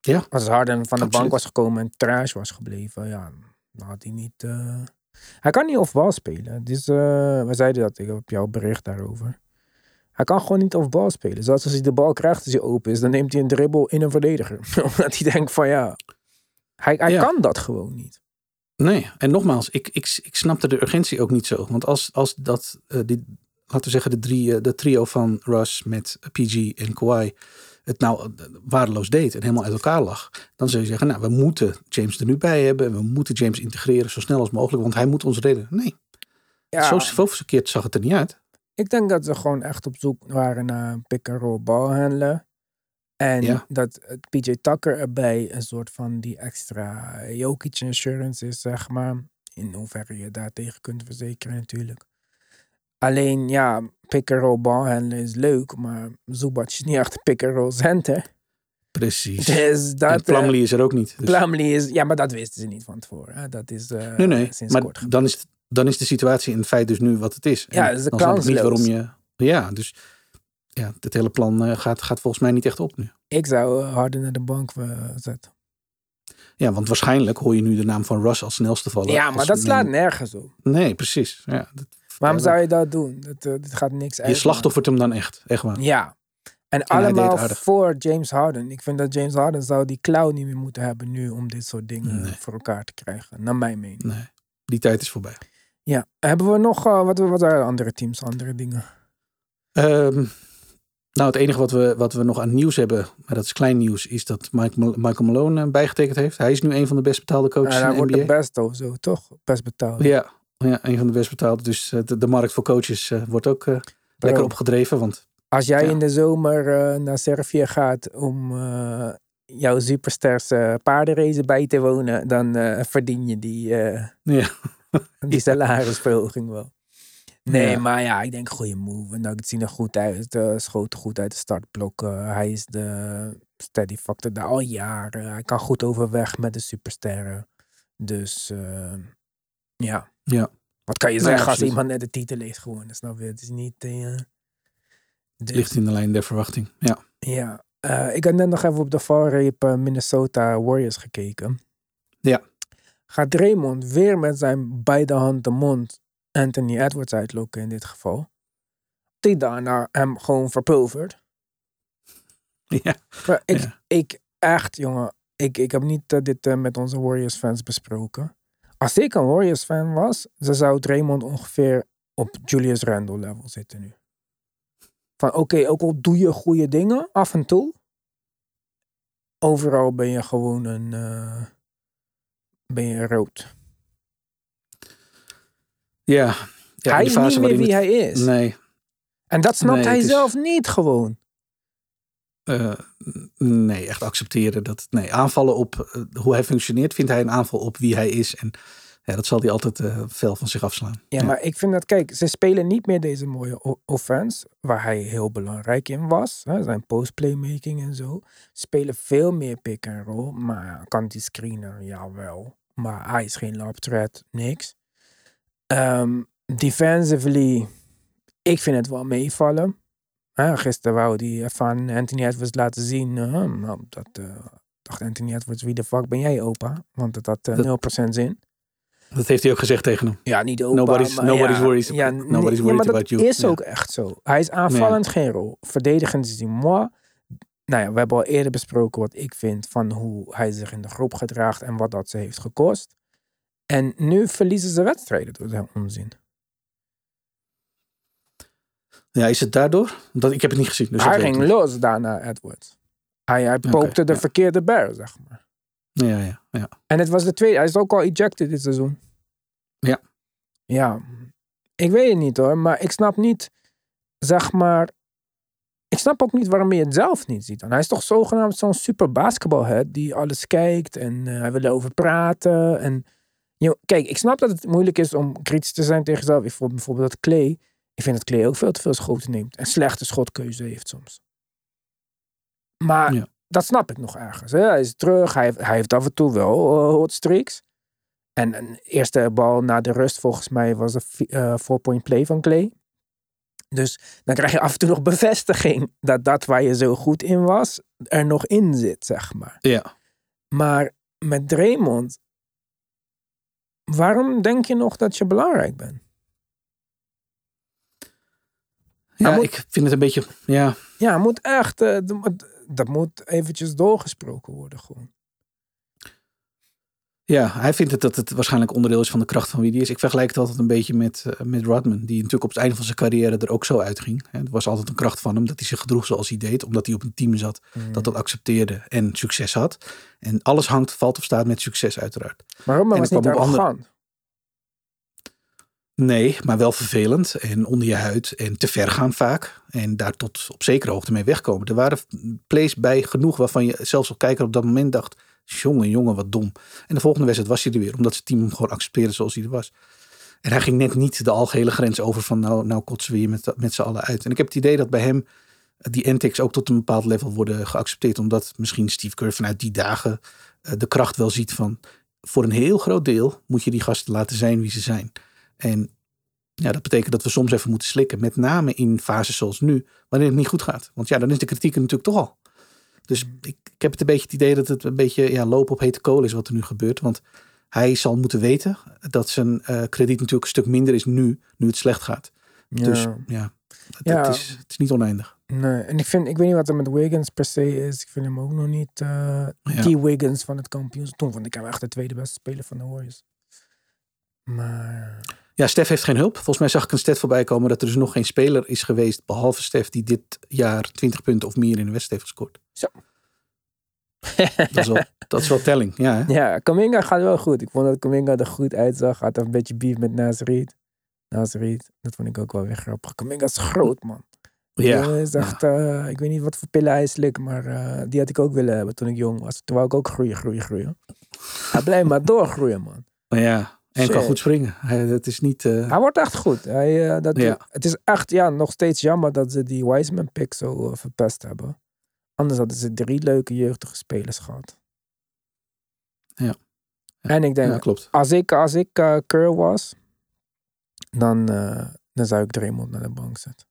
[SPEAKER 2] Ja.
[SPEAKER 1] Als Harden van de bank was gekomen en trash was gebleven, ja, dan had hij niet... eh, Hij kan niet off-bal spelen. Dus, we zeiden dat, ik heb jouw bericht daarover. Hij kan gewoon niet off-bal spelen. Zelfs als hij de bal krijgt als hij open is, dan neemt hij een dribbel in een verdediger. [LAUGHS] Omdat hij denkt van ja, hij, hij
[SPEAKER 2] Ja.
[SPEAKER 1] kan dat gewoon niet.
[SPEAKER 2] Nee, en nogmaals, ik, ik, ik snapte de urgentie ook niet zo. Want als, als dat, eh, die, laten we zeggen, de, drie, eh, de trio van Russ met PG en Kawhi het nou eh, waardeloos deed en helemaal uit elkaar lag, dan zou je zeggen, nou, we moeten James er nu bij hebben en we moeten James integreren zo snel als mogelijk, want hij moet ons redden. Nee,
[SPEAKER 1] Ja,
[SPEAKER 2] zo zo verkeerd zag het er niet uit.
[SPEAKER 1] ik denk dat ze gewoon echt op zoek waren naar een pick-and-roll balhandelen. En
[SPEAKER 2] Ja.
[SPEAKER 1] dat het PJ Tucker erbij een soort van die extra Jokic insurance is, zeg maar. In hoeverre je daartegen kunt verzekeren natuurlijk. Alleen ja, pick-and-roll balhandelen is leuk, maar Zubac is niet echt een pick-and-roll center.
[SPEAKER 2] Precies.
[SPEAKER 1] Dus
[SPEAKER 2] en
[SPEAKER 1] dat... eh,
[SPEAKER 2] Plumlee is er ook niet. Dus-
[SPEAKER 1] Plumlee is... Ja, maar dat wisten ze niet van tevoren. Hè? Dat is eh
[SPEAKER 2] nee, nee,
[SPEAKER 1] sinds
[SPEAKER 2] maar
[SPEAKER 1] kort
[SPEAKER 2] dan is, dan is de situatie in het feit dus nu wat het is.
[SPEAKER 1] Ja,
[SPEAKER 2] En
[SPEAKER 1] dat is de
[SPEAKER 2] dan niet waarom je... Ja, dus ja, het hele plan eh, gaat, gaat volgens mij niet echt op nu.
[SPEAKER 1] Ik zou harder naar de bank zetten.
[SPEAKER 2] Ja, want waarschijnlijk hoor je nu de naam van Russ als snelste vallen.
[SPEAKER 1] Ja, maar dat slaat nergens op.
[SPEAKER 2] Nee, precies. Ja, dat,
[SPEAKER 1] Waarom zou je dat doen? Dat, eh, dit gaat niks uit.
[SPEAKER 2] Je slachtoffert hem dan echt. Echt waar.
[SPEAKER 1] Ja. En allemaal voor James Harden. Ik vind dat James Harden zou die cloud niet meer moeten hebben nu om dit soort dingen
[SPEAKER 2] Nee.
[SPEAKER 1] voor elkaar te krijgen. Naar mijn mening.
[SPEAKER 2] Nee, die tijd is voorbij.
[SPEAKER 1] Ja. Hebben we nog, eh, wat, wat zijn andere teams, andere dingen?
[SPEAKER 2] Ehm, nou, het enige wat we, wat we nog aan nieuws hebben, maar dat is klein nieuws, is dat Mike, Michael Malone eh, bijgetekend heeft. Hij is nu een van de best betaalde coaches
[SPEAKER 1] En hij
[SPEAKER 2] in de
[SPEAKER 1] wordt de
[SPEAKER 2] NBA.
[SPEAKER 1] beste of zo, toch? Best betaald.
[SPEAKER 2] Ja, ja, een van de best betaalde. Dus eh, de, de markt voor coaches eh, wordt ook eh, lekker opgedreven. Want
[SPEAKER 1] Als jij
[SPEAKER 2] Ja.
[SPEAKER 1] in de zomer naar Servië gaat om jouw superstars eh, paardenrace bij te wonen, dan verdien je die,
[SPEAKER 2] ja, [LAUGHS]
[SPEAKER 1] die salarisverhoging wel. Nee,
[SPEAKER 2] Ja.
[SPEAKER 1] maar ja, ik denk goede move. En het ziet er goed uit. Het schoot goed uit de startblokken. Hij is de steady factor daar al jaren. Hij kan goed overweg met de supersterren. Dus ja.
[SPEAKER 2] Ja.
[SPEAKER 1] Wat kan je
[SPEAKER 2] Nou ja,
[SPEAKER 1] zeggen als iemand net de titel heeft gewonnen? Snap je? Het is niet...
[SPEAKER 2] het
[SPEAKER 1] dus-
[SPEAKER 2] ligt in de lijn der verwachting. Ja,
[SPEAKER 1] ja, eh, ik had net nog even op de valreep eh, Minnesota Warriors gekeken.
[SPEAKER 2] Ja.
[SPEAKER 1] Gaat Draymond weer met zijn beide hand de mond Anthony Edwards uitlokken in dit geval? Die daarna hem gewoon verpulvert. [LAUGHS]
[SPEAKER 2] ja.
[SPEAKER 1] Maar ik,
[SPEAKER 2] Ja.
[SPEAKER 1] ik echt, jongen, ik, ik heb niet dit met onze Warriors fans besproken. Als ik een Warriors fan was, dan zou Draymond ongeveer op Julius Randle level zitten nu. Van oké, ook al doe je goede dingen af en toe. Overal ben je gewoon een. eh, ben je rood.
[SPEAKER 2] ja. ja
[SPEAKER 1] hij is niet meer wie hij is.
[SPEAKER 2] Nee,
[SPEAKER 1] En dat snapt
[SPEAKER 2] Nee,
[SPEAKER 1] hij
[SPEAKER 2] is-
[SPEAKER 1] zelf niet gewoon.
[SPEAKER 2] Eh, nee, echt accepteren. Dat, nee, aanvallen op eh, hoe hij functioneert, vindt hij een aanval op wie hij is. En ja, dat zal hij altijd eh fel van zich afslaan.
[SPEAKER 1] Ja, maar ik vind dat, kijk, ze spelen niet meer deze mooie offense, waar hij heel belangrijk in was. Hè, zijn post-playmaking en zo. Spelen veel meer pick and roll, maar kan die screener, jawel. Maar hij is geen lap threat, niks. Ehm, defensively, ik vind het wel meevallen. Hè, gisteren wou die van Anthony Edwards laten zien. nou, dat eh, dacht Anthony Edwards, wie de fuck ben jij, opa? Want het had eh,
[SPEAKER 2] Dat-
[SPEAKER 1] 0% zin.
[SPEAKER 2] Dat heeft hij ook gezegd tegen hem.
[SPEAKER 1] Ja, niet opa.
[SPEAKER 2] Nobody's-
[SPEAKER 1] maar
[SPEAKER 2] nobody's
[SPEAKER 1] ja,
[SPEAKER 2] worries-
[SPEAKER 1] Ja,
[SPEAKER 2] nobody's
[SPEAKER 1] ja,
[SPEAKER 2] worried
[SPEAKER 1] maar dat
[SPEAKER 2] about you.
[SPEAKER 1] is
[SPEAKER 2] Ja.
[SPEAKER 1] ook echt zo. Hij is aanvallend geen rol. Verdedigend is hij moi. Nou ja, we hebben al eerder besproken wat ik vind van hoe hij zich in de groep gedraagt en wat dat ze heeft gekost. En nu verliezen ze wedstrijden door zijn onzin.
[SPEAKER 2] Ja, is het daardoor? Dat, ik heb het niet gezien. Dus
[SPEAKER 1] hij ging
[SPEAKER 2] niet.
[SPEAKER 1] los daarna, Edwards. Hij, hij poopte de
[SPEAKER 2] ja.
[SPEAKER 1] verkeerde bear, zeg maar.
[SPEAKER 2] Ja, ja, ja.
[SPEAKER 1] En het was de tweede. Hij is ook al ejected dit seizoen.
[SPEAKER 2] Ja.
[SPEAKER 1] Ja. Ik weet het niet hoor. Maar ik snap niet, zeg maar... Ik snap ook niet waarom je het zelf niet ziet. dan. Hij is toch zogenaamd zo'n super basketbalhead die alles kijkt en eh, hij wil erover praten. En, joh, kijk, ik snap dat het moeilijk is om kritisch te zijn tegen jezelf. Ik vond bijvoorbeeld dat Clay... Ik vind dat Clay ook veel te veel schoten neemt. En slechte schotkeuze heeft soms. Maar
[SPEAKER 2] Ja.
[SPEAKER 1] dat snap ik nog ergens. Hè? Hij is terug. Hij heeft, hij heeft af en toe wel eh, hot streaks. En een eerste bal na de rust volgens mij was een eh, four-point play van Clay. Dus dan krijg je af en toe nog [LAUGHS] bevestiging dat dat waar je zo goed in was, er nog in zit, zeg maar.
[SPEAKER 2] Ja.
[SPEAKER 1] Maar met Draymond, waarom denk je nog dat je belangrijk bent?
[SPEAKER 2] Ja,
[SPEAKER 1] moet-
[SPEAKER 2] ik vind het een beetje... Ja,
[SPEAKER 1] Ja, moet echt, eh, dat moet- eventjes doorgesproken worden gewoon.
[SPEAKER 2] ja, hij vindt het dat het waarschijnlijk onderdeel is van de kracht van wie die is. Ik vergelijk het altijd een beetje met, eh, met Rodman. Die natuurlijk op het einde van zijn carrière er ook zo uitging. Het was altijd een kracht van hem dat hij zich gedroeg zoals hij deed. Omdat hij op een team zat dat dat accepteerde en succes had. En alles hangt, valt of staat met succes uiteraard.
[SPEAKER 1] Maar Roman
[SPEAKER 2] En
[SPEAKER 1] was niet
[SPEAKER 2] op andere-. Nee, maar wel vervelend en onder je huid en te ver gaan vaak. En daar tot op zekere hoogte mee wegkomen. Er waren plays bij genoeg waarvan je zelfs als kijker op dat moment dacht... jongen, jongen, wat dom. En de volgende wedstrijd was hij er weer. Omdat zijn team hem gewoon accepteerde zoals hij er was. En hij ging net niet de algehele grens over van... nou, nou kotsen we hier met, met z'n allen uit. En ik heb het idee dat bij hem die antics ook tot een bepaald level worden geaccepteerd. Omdat misschien Steve Kerr vanuit die dagen eh, de kracht wel ziet van... voor een heel groot deel moet je die gasten laten zijn wie ze zijn. En ja, dat betekent dat we soms even moeten slikken. Met name in fases zoals nu, wanneer het niet goed gaat. Want ja, dan is de kritiek er natuurlijk toch al. Dus ik, ik heb het een beetje het idee dat het een beetje ja, lopen op hete kool is wat er nu gebeurt. Want hij zal moeten weten dat zijn eh, krediet natuurlijk een stuk minder is nu, nu het slecht gaat. Dus ja, het,
[SPEAKER 1] Ja.
[SPEAKER 2] Het, is, het is niet oneindig.
[SPEAKER 1] Nee, en ik vind, ik weet niet wat er met Wiggins per se is. Ik vind hem ook nog niet
[SPEAKER 2] Ja.
[SPEAKER 1] die Wiggins van het kampioens. Toen vond ik hem echt de tweede beste speler van de Warriors. Maar
[SPEAKER 2] Ja, Stef heeft geen hulp. Volgens mij zag ik een stat voorbij komen dat er dus nog geen speler is geweest, behalve Stef, die dit jaar 20 punten of meer in de wedstrijd heeft gescoord.
[SPEAKER 1] Zo.
[SPEAKER 2] Dat is wel, [LAUGHS] dat is wel telling. Ja, hè?
[SPEAKER 1] ja, Kaminga gaat wel goed. Ik vond dat Kaminga er goed uitzag. Had een beetje beef met Nazariet. Nazariet, dat vond ik ook wel weer grappig. Kaminga is groot, man.
[SPEAKER 2] Ja.
[SPEAKER 1] is echt, eh, ik weet niet wat voor pillen hij slikt, maar eh, die had ik ook willen hebben toen ik jong was. Toen wou ik ook groeien, groeien, groeien. Hij blijft maar doorgroeien, man.
[SPEAKER 2] ja. En kan goed springen. Hij, het is niet. eh,
[SPEAKER 1] Hij wordt echt goed. Hij, eh, dat,
[SPEAKER 2] Ja.
[SPEAKER 1] Het is echt ja, nog steeds jammer dat ze die Wiseman pick zo eh, verpest hebben. Anders hadden ze drie leuke jeugdige spelers gehad.
[SPEAKER 2] Ja.
[SPEAKER 1] En ik denk,
[SPEAKER 2] ja, klopt.
[SPEAKER 1] als ik, als ik Keur was, dan, dan zou ik Draymond naar de bank zetten.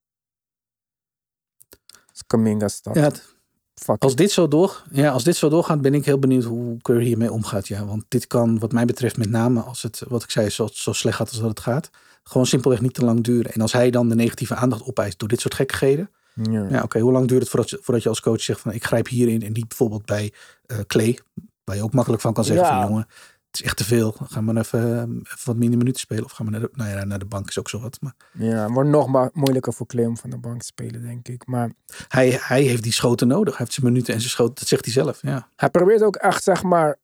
[SPEAKER 1] Als Kaminga staat.
[SPEAKER 2] Ja, het-
[SPEAKER 1] Fuck
[SPEAKER 2] als,
[SPEAKER 1] it.
[SPEAKER 2] dit zo door, ja, als dit zo doorgaat, ben ik heel benieuwd hoe Curry hiermee omgaat. Ja, want dit kan, wat mij betreft, met name als het, wat ik zei, zo, zo slecht gaat als dat het gaat, gewoon simpelweg niet te lang duren. En als hij dan de negatieve aandacht opeist door dit soort gekkigheden,
[SPEAKER 1] Ja.
[SPEAKER 2] Ja, oké. Hoe lang duurt het voordat je, voordat je als coach zegt van ik grijp hierin en niet bijvoorbeeld bij Clay, waar je ook makkelijk van kan zeggen
[SPEAKER 1] Ja.
[SPEAKER 2] van jongen, het is echt te veel. Ga maar even, eh, even wat minder minuten spelen of ga maar naar de, nou ja, naar de bank is ook zo wat. Maar
[SPEAKER 1] Ja, het wordt nog maar moeilijker voor Clay om van de bank te spelen, denk ik. Maar
[SPEAKER 2] hij, hij heeft die schoten nodig. Hij heeft zijn minuten en zijn schoten, dat zegt hij zelf. Ja,
[SPEAKER 1] hij probeert ook echt, zeg maar,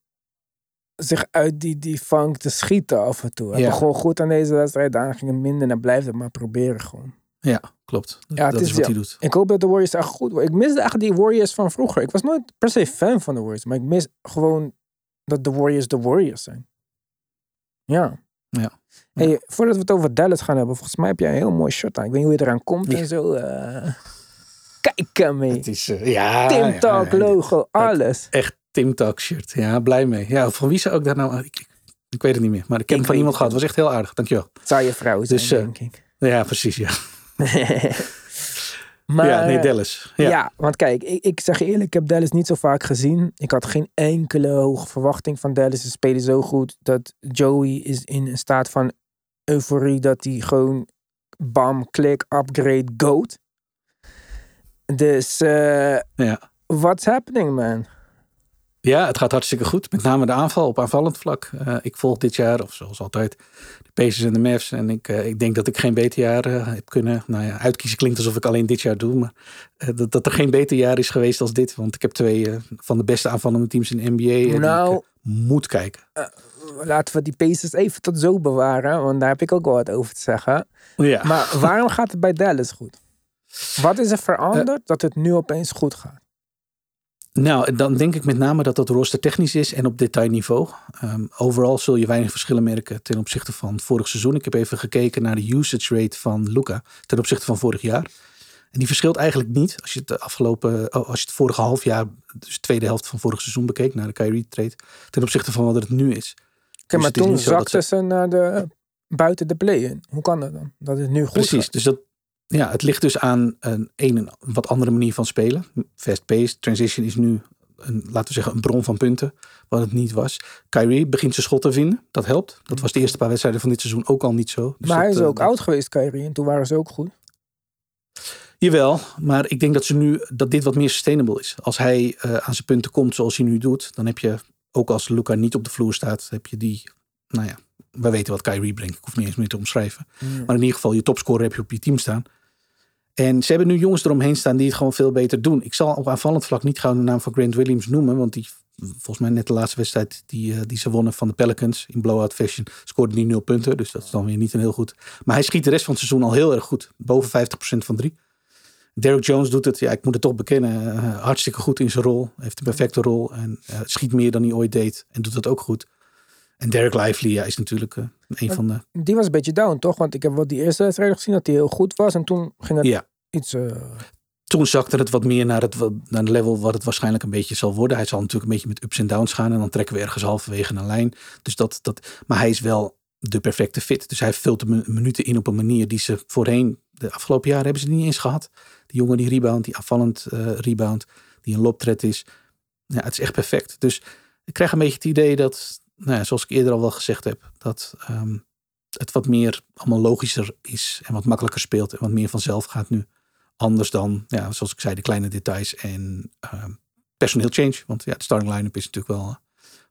[SPEAKER 1] zich uit die, die funk te schieten af en toe. Hij
[SPEAKER 2] Ja.
[SPEAKER 1] begon goed aan deze wedstrijd, daarna ging het minder en hij blijft het maar proberen gewoon.
[SPEAKER 2] ja klopt. Dat,
[SPEAKER 1] Ja,
[SPEAKER 2] dat is,
[SPEAKER 1] is-
[SPEAKER 2] wat
[SPEAKER 1] ja.
[SPEAKER 2] hij doet.
[SPEAKER 1] Ik hoop dat de Warriors echt goed worden. Ik misde echt die Warriors van vroeger. Ik was nooit per se fan van de Warriors, maar ik mis gewoon dat de Warriors de Warriors zijn. Ja.
[SPEAKER 2] Ja.
[SPEAKER 1] Hey, voordat we het over Dallas gaan hebben, volgens mij heb jij een heel mooi shirt aan. Ik weet niet hoe je eraan komt
[SPEAKER 2] Ja.
[SPEAKER 1] en zo. eh kijk ermee.
[SPEAKER 2] Het is, eh, ja,
[SPEAKER 1] Tim Talk logo, alles.
[SPEAKER 2] Echt Tim Talk shirt. Ja, blij mee. Ja, van wie zou ik daar nou... Ik, ik, weet het niet meer, maar ik heb
[SPEAKER 1] Ik
[SPEAKER 2] van iemand
[SPEAKER 1] het
[SPEAKER 2] gehad. was echt heel aardig. Dankjewel.
[SPEAKER 1] Het zou je vrouw zijn,
[SPEAKER 2] Dus,
[SPEAKER 1] denk ik.
[SPEAKER 2] Ja, precies. Ja, [LAUGHS]
[SPEAKER 1] maar,
[SPEAKER 2] ja nee, Dallas.
[SPEAKER 1] Ja.
[SPEAKER 2] Ja.
[SPEAKER 1] want kijk, ik, ik zeg je eerlijk, ik heb Dallas niet zo vaak gezien. Ik had geen enkele hoge verwachting van Dallas. Ze spelen zo goed dat Joey is in een staat van euforie dat hij gewoon bam, klik, upgrade, goat. Dus, eh
[SPEAKER 2] ja.
[SPEAKER 1] what's happening, man?
[SPEAKER 2] Ja, het gaat hartstikke goed. Met name de aanval op aanvallend vlak. Eh, ik volg dit jaar, of zoals altijd, de Pacers en de Mavs. En ik, eh, ik denk dat ik geen beter jaar eh, heb kunnen... Nou ja, uitkiezen klinkt alsof ik alleen dit jaar doe. Maar dat, dat er geen beter jaar is geweest als dit. Want ik heb twee van de beste aanvallende teams in de NBA. En
[SPEAKER 1] Nou.
[SPEAKER 2] ik eh, moet kijken.
[SPEAKER 1] Laten we die Pacers even tot zo bewaren, want daar heb ik ook wel wat over te zeggen.
[SPEAKER 2] Ja.
[SPEAKER 1] Maar waarom gaat het bij Dallas goed? Wat is er veranderd dat het nu opeens goed gaat?
[SPEAKER 2] Nou, dan denk ik met name dat dat roster technisch is en op detailniveau. Ehm overal zul je weinig verschillen merken ten opzichte van vorig seizoen. Ik heb even gekeken naar de usage rate van Luca ten opzichte van vorig jaar. En die verschilt eigenlijk niet als je het afgelopen, oh, als je het vorige half jaar, dus de tweede helft van vorig seizoen bekeek, naar de Kyrie trade, ten opzichte van wat het nu is.
[SPEAKER 1] Oké,
[SPEAKER 2] Dus
[SPEAKER 1] maar
[SPEAKER 2] is
[SPEAKER 1] toen zakten
[SPEAKER 2] ze-
[SPEAKER 1] naar de, buiten de play-in. Hoe kan dat dan? Dat het nu goed
[SPEAKER 2] Precies,
[SPEAKER 1] gaat?
[SPEAKER 2] dus dat, ja, het ligt dus aan een, een, wat andere manier van spelen. Fast-paced, transition is nu, een, laten we zeggen, een bron van punten, wat het niet was. Kyrie begint zijn schot te vinden, dat helpt. Dat was de eerste paar wedstrijden van dit seizoen ook al niet zo. Dus
[SPEAKER 1] maar hij is
[SPEAKER 2] eh,
[SPEAKER 1] ook
[SPEAKER 2] dat-
[SPEAKER 1] oud geweest, Kyrie. En toen waren ze ook goed.
[SPEAKER 2] Jawel, maar ik denk dat, ze nu, dat dit wat meer sustainable is. Als hij eh, aan zijn punten komt zoals hij nu doet, dan heb je, ook als Luca niet op de vloer staat, heb je die, nou ja, we weten wat Kyrie brengt. Ik hoef niet eens meer te omschrijven. Maar in ieder geval, je topscorer heb je op je team staan. En ze hebben nu jongens eromheen staan die het gewoon veel beter doen. Ik zal op aanvallend vlak niet gauw de naam van Grant Williams noemen. Want die, volgens mij net de laatste wedstrijd die, eh, die ze wonnen van de Pelicans in blowout fashion, scoorde die nul punten. Dus dat is dan weer niet een heel goed. Maar hij schiet de rest van het seizoen al heel erg goed. Boven 50% van drie. Derrick Jones doet het, ja, ik moet het toch bekennen, eh, hartstikke goed in zijn rol. Heeft een perfecte rol en eh, schiet meer dan hij ooit deed. En doet dat ook goed. En Derek Lively ja, is natuurlijk een van de
[SPEAKER 1] Die was een beetje down, toch? Want ik heb wat die eerste wedstrijd gezien dat hij heel goed was. En toen ging het
[SPEAKER 2] Ja.
[SPEAKER 1] Iets... eh,
[SPEAKER 2] toen zakte het wat meer naar het, naar level wat het waarschijnlijk een beetje zal worden. Hij zal natuurlijk een beetje met ups en downs gaan. En dan trekken we ergens halverwege een lijn. Dus dat, dat, maar hij is wel de perfecte fit. Dus hij vult de mi- minuten in op een manier die ze voorheen... De afgelopen jaren hebben ze niet eens gehad. Die jongen die rebound, die afvallend eh, rebound. die een loptred is. Ja, het is echt perfect. Dus ik krijg een beetje het idee dat, nou ja, zoals ik eerder al wel gezegd heb, dat ehm, het wat meer allemaal logischer is en wat makkelijker speelt en wat meer vanzelf gaat nu. Anders dan, ja, zoals ik zei, de kleine details en ehm, personeel change. Want ja, de starting line-up is natuurlijk wel eh,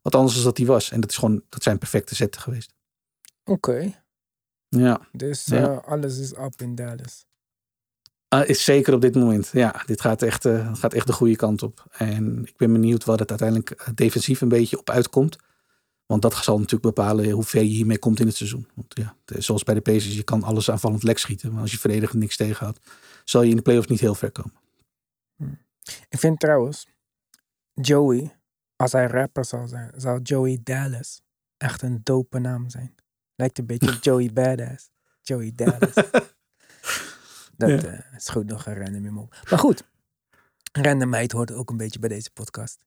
[SPEAKER 2] wat anders dan dat die was. En dat, is gewoon, dat zijn perfecte zetten geweest.
[SPEAKER 1] Oké.
[SPEAKER 2] Ja,
[SPEAKER 1] Dus
[SPEAKER 2] Ja.
[SPEAKER 1] eh, alles is up in Dallas.
[SPEAKER 2] Ah, is zeker op dit moment. Ja, dit gaat echt, eh, gaat echt de goede kant op. En ik ben benieuwd wat het uiteindelijk defensief een beetje op uitkomt. Want dat zal natuurlijk bepalen hoe ver je hiermee komt in het seizoen. Want ja, zoals bij de Pacers, je kan alles aanvallend lek schieten. Maar als je verdedigend niks tegenhoudt, zal je in de playoffs niet heel ver komen.
[SPEAKER 1] Ik vind trouwens, Joey, als hij rapper zou zijn, zou Joey Dallas echt een dope naam zijn. Lijkt een beetje [LAUGHS] Joey Badass. Joey Dallas. [LAUGHS] Dat
[SPEAKER 2] Ja.
[SPEAKER 1] eh, is goed nog een random in me op. Maar goed, randomheid hoort ook een beetje bij deze podcast.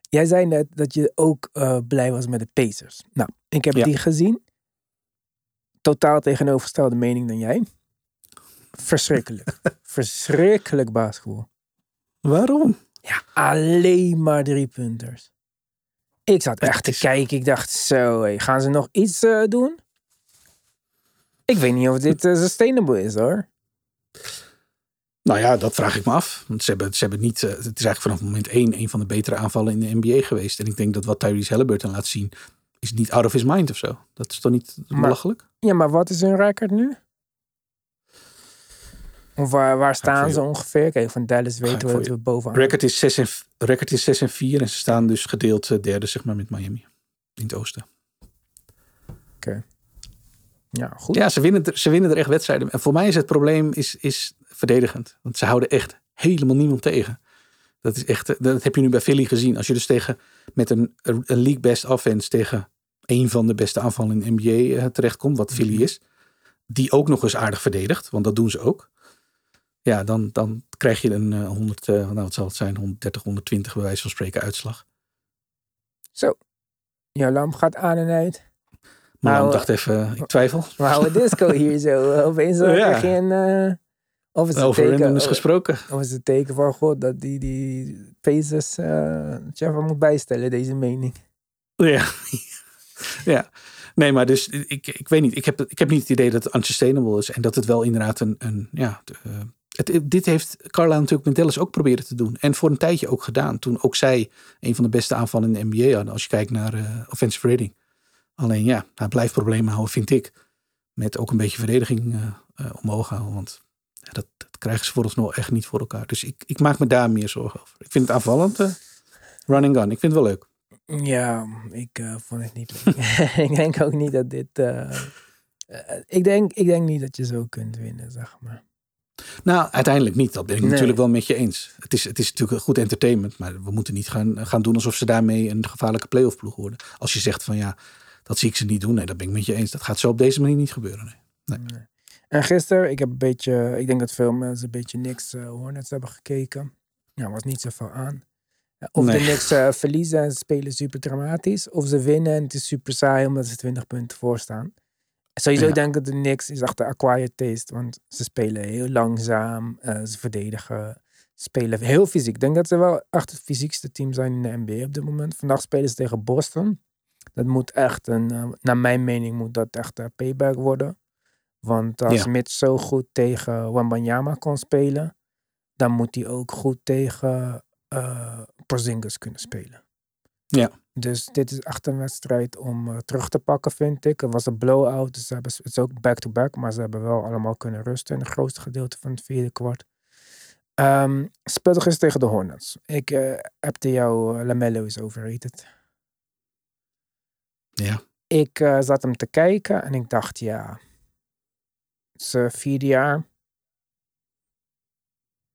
[SPEAKER 1] Jij zei net dat je ook eh, blij was met de Pacers. Nou, ik heb
[SPEAKER 2] Ja.
[SPEAKER 1] die gezien. Totaal tegenovergestelde mening dan jij. Verschrikkelijk. [LAUGHS] Verschrikkelijk basketbal.
[SPEAKER 2] Waarom?
[SPEAKER 1] Ja, alleen maar drie punters. Ik zat echt te kijken. Ik dacht, zo, hé, gaan ze nog iets eh, doen? Ik weet niet of dit eh, sustainable is, hoor.
[SPEAKER 2] Nou ja, dat vraag ik me af. Want ze hebben, ze hebben niet. eh, het is eigenlijk vanaf moment één een van de betere aanvallen in de NBA geweest. En ik denk dat wat Tyrese Halliburton laat zien, is niet out of his mind of zo. Dat is toch niet
[SPEAKER 1] Maar-
[SPEAKER 2] belachelijk?
[SPEAKER 1] Ja, maar wat is hun record nu? Of waar, waar staan ze ongeveer? Kijk, van Dallas weten we dat we bovenaan...
[SPEAKER 2] Record is 6 en, record is 6 en 4 en ze staan dus gedeeld eh, derde, zeg maar, met Miami. In het oosten.
[SPEAKER 1] Ja, goed.
[SPEAKER 2] Ja, ze winnen, er, ze winnen er echt wedstrijden. En voor mij is het probleem is, is verdedigend. Want ze houden echt helemaal niemand tegen. Dat is echt, eh, dat heb je nu bij Philly gezien. Als je dus tegen met een, een league best offense tegen een van de beste aanvallen in de NBA eh, terechtkomt, wat Philly is, die ook nog eens aardig verdedigt, want dat doen ze ook. Ja, dan, dan krijg je een eh, 100, eh, nou wat zal het zijn, 130, 120 bij wijze van spreken uitslag.
[SPEAKER 1] Zo. Jouw lamp gaat aan en uit.
[SPEAKER 2] Maar
[SPEAKER 1] Nou,
[SPEAKER 2] ik dacht even, eh, ik twijfel. [LAUGHS]
[SPEAKER 1] We houden disco hier zo. Opeens [LAUGHS] geen... eh, of is het
[SPEAKER 2] Over
[SPEAKER 1] teken,
[SPEAKER 2] randomness
[SPEAKER 1] of-
[SPEAKER 2] gesproken.
[SPEAKER 1] Of is het teken van God dat die, die eh Jeffer moet bijstellen, deze mening.
[SPEAKER 2] Ja. [LAUGHS] ja. Nee, maar dus ik, ik weet niet. Ik heb, ik heb niet het idee dat het unsustainable is. En dat het wel inderdaad een. een ja, de, eh, dit heeft Carla natuurlijk met Dallas ook proberen te doen. En voor een tijdje ook gedaan. Toen ook zij een van de beste aanvallen in de NBA hadden. Als je kijkt naar eh, offensive rating. Alleen ja, hij blijft problemen houden, vind ik. Met ook een beetje verdediging eh, eh, omhoog houden. Want ja, dat, dat krijgen ze vooralsnog echt niet voor elkaar. Dus ik, ik maak me daar meer zorgen over. Ik vind het aanvallend. run and gun. Ik vind het wel leuk.
[SPEAKER 1] Ja, ik vond het niet leuk. [LAUGHS] ik denk ook niet dat dit... ik, denk, ik denk niet dat je zo kunt winnen, zeg maar.
[SPEAKER 2] Nou, uiteindelijk niet. Dat ben ik
[SPEAKER 1] Nee.
[SPEAKER 2] natuurlijk wel met je eens. Het is, het is natuurlijk goed entertainment. Maar we moeten niet gaan, gaan doen alsof ze daarmee een gevaarlijke playoff ploeg worden. Als je zegt van ja, dat zie ik ze niet doen. Nee, dat ben ik met je eens. Dat gaat zo op deze manier niet gebeuren. Nee.
[SPEAKER 1] En gisteren, ik heb een beetje... Ik denk dat veel mensen een beetje niks eh, Hornets hebben gekeken. Ja, was niet zoveel aan. Of
[SPEAKER 2] Nee.
[SPEAKER 1] de Knicks eh, verliezen en spelen super dramatisch. Of ze winnen en het is super saai omdat ze 20 punten voor staan. Sowieso
[SPEAKER 2] Ja.
[SPEAKER 1] denk ik dat de Knicks is achter acquired taste. Want ze spelen heel langzaam. eh, ze verdedigen. Spelen heel fysiek. Ik denk dat ze wel echt het fysiekste team zijn in de NBA op dit moment. Vandaag spelen ze tegen Boston. Dat moet echt een, eh, naar mijn mening moet dat echt een payback worden. Want als
[SPEAKER 2] Ja.
[SPEAKER 1] Mitch zo goed tegen Wembanyama kon spelen, dan moet hij ook goed tegen eh Porzingis kunnen spelen.
[SPEAKER 2] Ja.
[SPEAKER 1] Dus dit is echt een wedstrijd om eh, terug te pakken, vind ik. Het was een blowout, dus ze hebben, het is ook back-to-back, maar ze hebben wel allemaal kunnen rusten in het grootste gedeelte van het vierde kwart. Ehm speelde gisteren tegen de Hornets. Ik eh appte jou, eh, Lamello is overrated.
[SPEAKER 2] Ja.
[SPEAKER 1] Ik zat hem te kijken en ik dacht, ja, zijn vierde jaar.